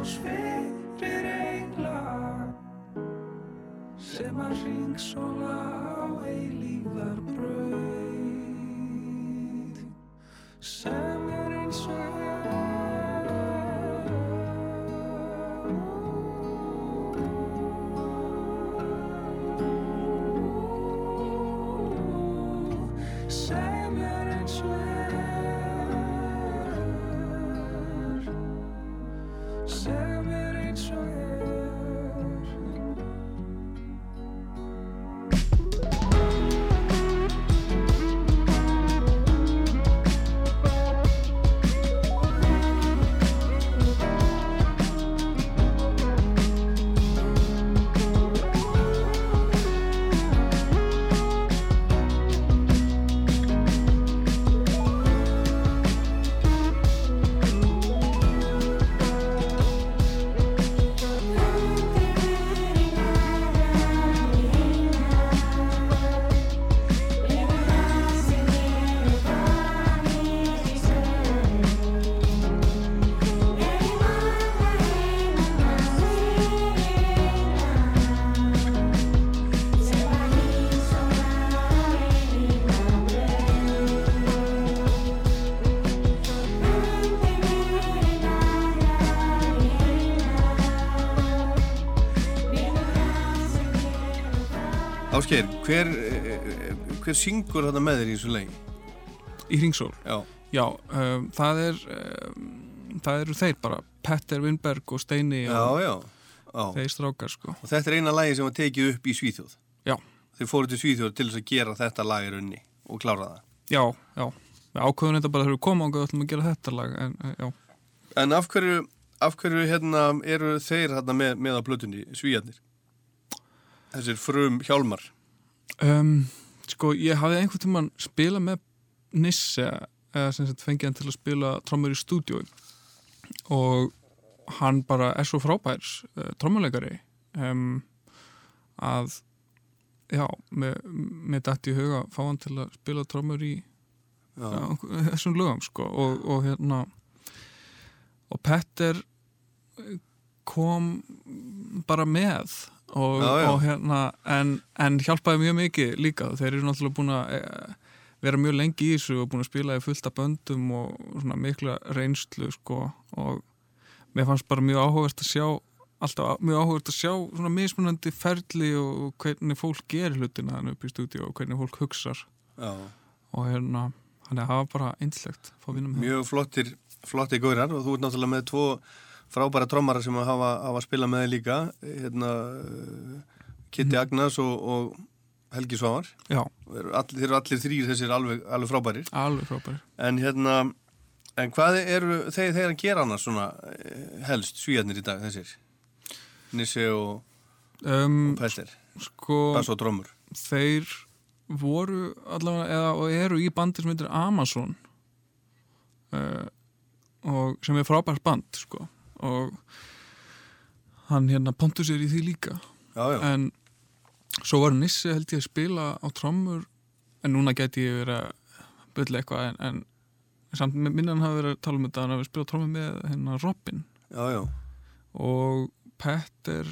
plás fyrir engla Sem að ringsóla á eilífðar braut Sem hver, eh, hver syngur þetta með þér í þessu leik? í Hringsól Já, Já, um, það er um, það eru þeir bara Petter Winberg og Steini já, og já, já. þeir strákar sko Og þetta er eina lagi sem var tekið upp í Svíþjóð. Já, Þeir fóru til Svíþjóð til þess að gera þetta lag í raunni og klára það. já, já Við ákveðum þetta bara þegar við komum ákveðum ætlum að gera þetta lag en eh, já, En af hverju, af hverju hérna, eru þeir hérna, með, með á plötunni, svíjarnir? Þessir frum hjálmar. Um, sko ég hafði einhvern tímann spilað með Nisse eða sem sagt fengið hann til að spila trommur í stúdíu og hann bara er svo frábær uh, trommuleikari. Um, að já, mér, dætti í huga að fá hann til að spila trommur í já, þessum lögum sko. Og, og hérna og Petter kom bara með og, Já, já. og hérna en, en hjálpaði mjög mikið líka. Þeir eru náttúrulega búin að eh, vera mjög lengi í þessu og búin að spila í fullta böndum og svona mikla reynslu sko. Og mér fannst bara mjög áhugast að sjá alltaf mjög áhugast að sjá svona mismunandi ferli og hvernig fólk gerir hlutina þannig upp í stúdíu og hvernig fólk hugsar. Já. og hérna þannig að það var bara einslegt að að Mjög flottir, flottir góðrar og þú ert náttúrulega með tvo frábæra trommara sem að hafa, hafa spilað með þig líka hérna, Kitty Agnes og, og Helgi Svavar. Þeir eru allir, þrýr þessir alveg, alveg frábærir. Alveg frábæri en hérna en hvað eru þeir, þeir að gera annars svona eh, helst svíjarnir í dag þessir? Nissi og, um, og Pester sko Bass og trommur. þeir voru allavega eða og eru í bandi sem heitir Amazon uh, og sem er frábært band sko og hann hérna Pontus er í því líka. Já, já, en svo var Nissi held ég að spila á trommur en núna geti ég verið að byrja eitthvað en, en samt minnan hafa verið að tala um þetta hann hafi spilað trommur með hérna Robin. Já, já, og Petter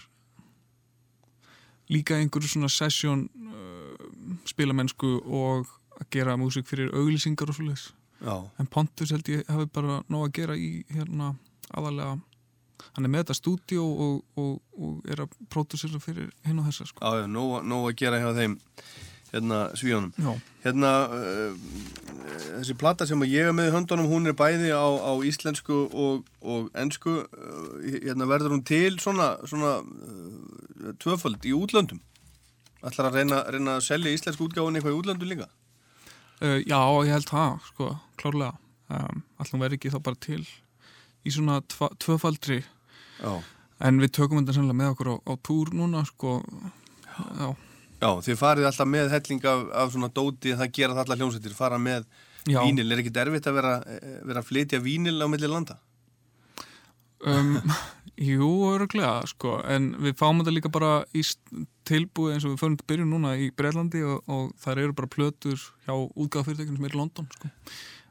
líka einhverju svona session uh, spilamennsku og að gera músík fyrir auglýsingar og já, en Pontus held ég hafi bara nóg að gera í hérna aðalega hann er með þetta stúdíó og, og, og er að pródusera fyrir hinn og þessa sko. já, já nóg, að gera hjá þeim hérna svíjónum Já, Hérna, uh, þessi plata sem ég er með í höndunum, hún er bæði á, á íslensku og, og ensku. Uh, hérna verður hún til svona, svona uh, tvöföld í útlöndum. Ætlar að reyna, reyna að selja íslensku útgáfun eitthvað í útlöndum líka? uh, já ég held það sko, klárlega um, allum verði ekki þá bara til í svona tvöfaldri Já. en við tökum þetta sannlega með okkur á, á túr núna sko, já, Já, þið farið alltaf með helling af, af svona dóti, það gera það allar hljómsveitir, fara með já. vínil. Er ekki derfitt að vera, eh, vera að flytja vínil á milli landa? Um, jú, öruglega, sko, en við fáum þetta líka bara í tilbúið eins og við förum til byrjun núna í Breitlandi og, og þar eru bara plötur hjá útgáðafyrirtækjum sem er í London, sko.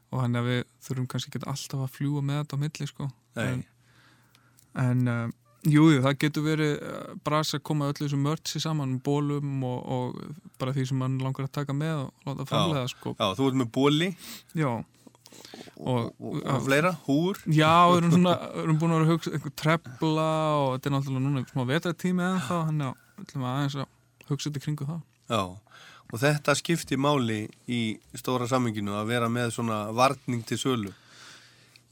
Og þannig að við þurfum kannski ekki alltaf að fljúa með þetta á milli, sko. Nei. En, en uh, jú, það getur verið uh, bras að koma öllu þessu mörtsi saman, bólum og, og bara því sem mann langar að taka með og láta framlega, sko. Já, þú ert með bóli Já. og, og, og fleira, húr. Já, við erum, svona, erum búin að vera að hugsa einhver trefla og þetta er náttúrulega núna smá vetratími eða þá, hann ætlum aðeins að hugsa þetta kringu það. Já, og þetta skipti máli í stóra samminginu að vera með svona varning til sölu.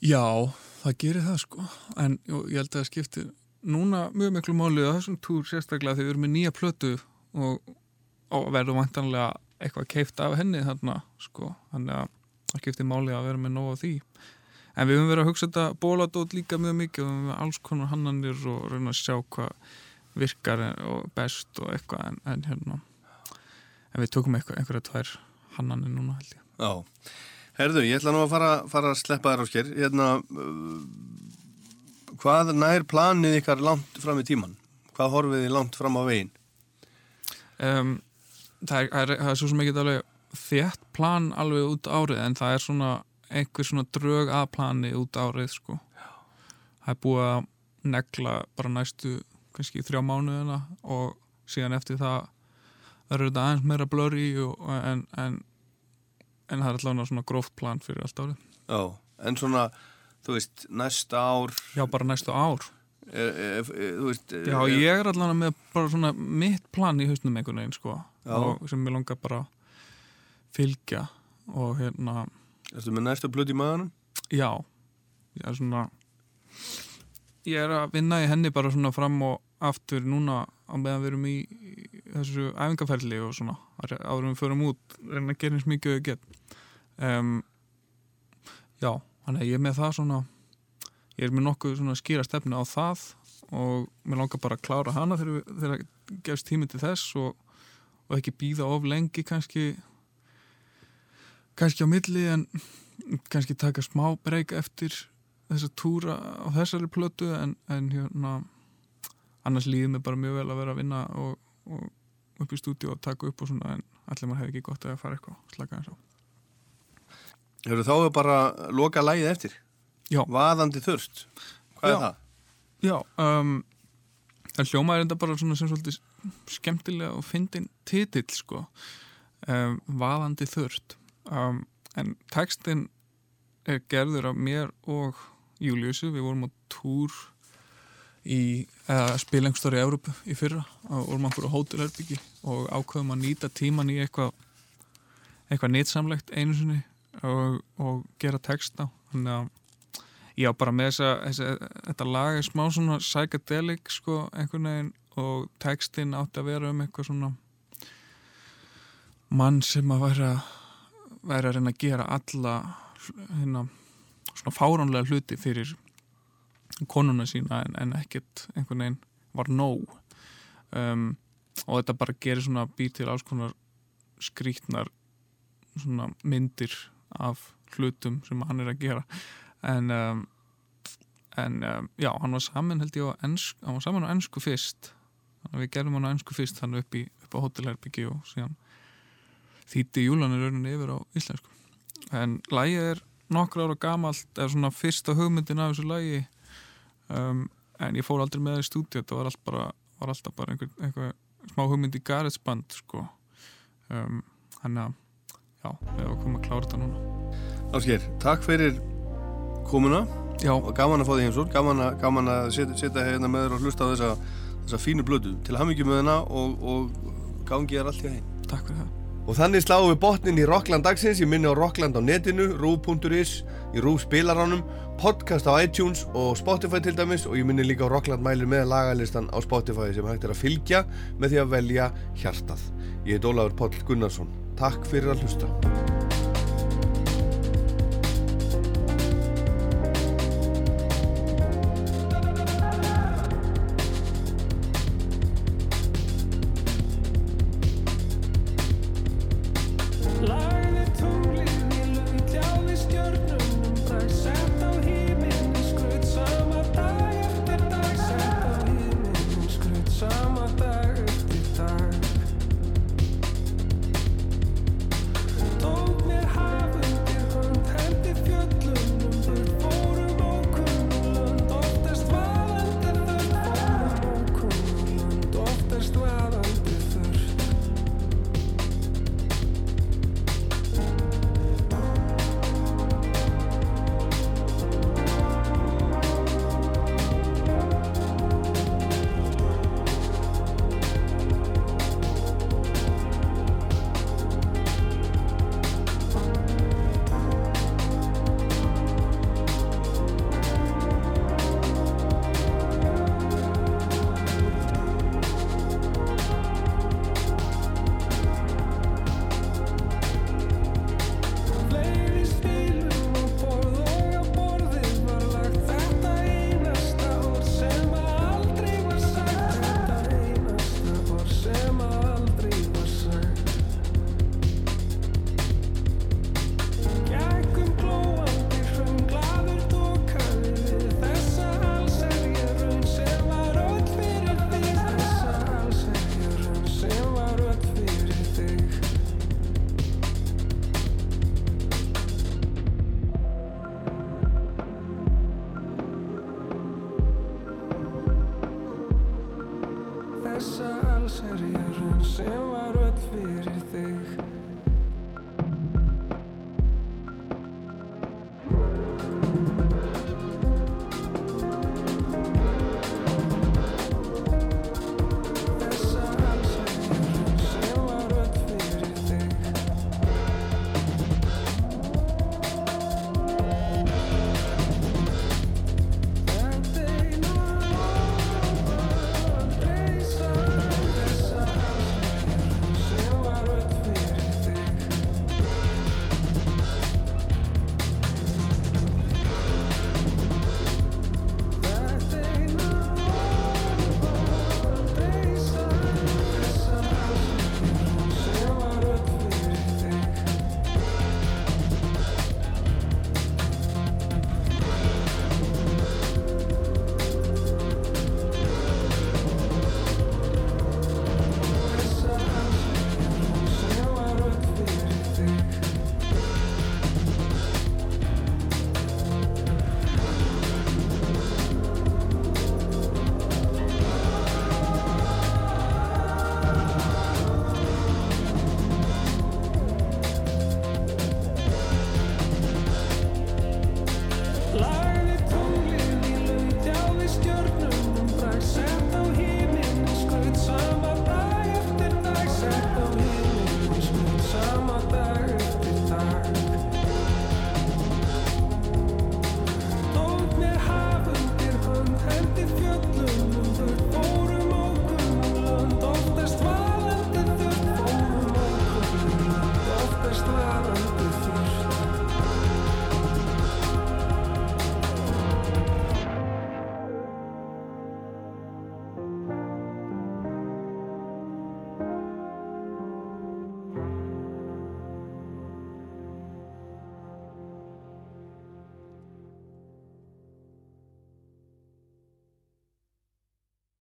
Já, það gerir það sko, en jú, ég held að það skiptir núna mjög miklu máli á þessum túr sérstaklega þegar við erum með nýja plötu og, og verðum vantanlega eitthvað keift af henni þarna sko, þannig að það skiptir máli að vera með nóg af því. En við höfum verið að hugsa þetta bóladót líka mjög mikið og við höfum með alls konar hannanir og reyna að sjá hvað virkar og best og eitthvað en, en hérna en við tökum eitthvað, einhverja tvær hannanir núna held ég. Já, herðu, ég ætla nú að fara, fara að sleppa þér á sker. Hérna, uh, hvað nær planið ykkar langt fram í tíman? Hvað horfið þið langt fram á veginn? um, það, er, það, er, svo sem ekki alveg þétt plan alveg út árið en það er svona einhver svona drög að plani út árið sko það er búið að negla bara næstu kannski þrjá mánuðina og síðan eftir það verður þetta aðeins meira blurry og, en, en, en það er allavega svona gróft plan fyrir allt árið. Já, en svona, þú veist, næsta ár, já bara næstu ár. E, e, e, þú veist... e, já ég er allavega með bara svona mitt plan í hausnum einhvern veginn sko sem ég langar bara fylgja og hérna Ertu með næsta blöð í maðanum? Já, ég er svona ég er að vinna í henni bara svona fram og aftur núna á meðan við erum í þessu æfingarferli og svona en við förum út, reyna að gera eins mikið og ég get um, Já, þannig að ég er með það svona ég er með nokkuð svona skýra stefnu á það og mér langar bara að klára hana þegar, við- þegar gefst tími til þess og, og ekki býða of lengi kannski kannski á milli en kannski taka smá breyk eftir þessa túra á þessari plötu en, en hérna annars líður mér bara mjög vel að vera að vinna og, og upp í stúdíu og taka upp og svona en allir maður hefði ekki gott að fara eitthvað slaka eins á Hefur þá er bara loka lægið eftir? Já. Vaðandi þurft Hvað Já. er það? Já, um, það hljómaður enda bara svona sem svolítið skemmtilega og fyndin titill sko um, vaðandi þurft um, en textin er gerður af mér og Júliusi, við vorum á túr í, eða spila einhver stóri í Európu í fyrra. Og vorum á einhverju hótelherbyggi og ákveðum að nýta tíman í eitthvað eitthvað nýtsamlegt einu sinni og, og gera texta. Þannig að Já, bara með þessa, þessa, þetta lag er smá svona psychedelic sko, einhvern veginn. Og textin átti að vera um eitthvað svona mann sem að væri að, væri að reyna að gera alla hérna, svona fáránlega hluti fyrir konuna sína en, en ekkert einhvern veginn var nóg. Um, og þetta bara gerir svona býr til alls konar skrítnar svona myndir af hlutum sem hann er að gera. En um, en um, já, hann var saman held ég á ennsku, hann var saman á ennsku fyrst. Þannig að við gerum hann á ennsku fyrst hann upp, í, upp á hótelherbyggi og síðan þýtti júlanir rauninni yfir á íslensku. En lægið er nokkur ára gamalt eða svona fyrsta hugmyndin af þessu lægi um, en ég fór aldrei með það í stúdíu þetta var, allt bara, var alltaf bara einhver, einhver smá hugmynd í garetsband sko. Um, hann að já, við erum að koma að klára þetta núna. Ásker, takk fyrir komuna. Já, og gaman að fá því heimsór gaman að, gaman að setja, setja hérna með þér og hlusta á þessa, þessa fínu blödu til hamingjum með hana og, og gangi þér allt í hæginn takk fyrir það Og þannig sláum við botnin í Rockland dagsins, ég minni á Rockland á netinu, rú.is, í rú spilaránum, podcast á iTunes og Spotify til dæmis og ég minni líka á Rockland mælir með lagalistan á Spotify sem hægt er að fylgja með því að velja hjartað. Ég heit Ólafur Páll Gunnarsson. Takk fyrir að hlusta.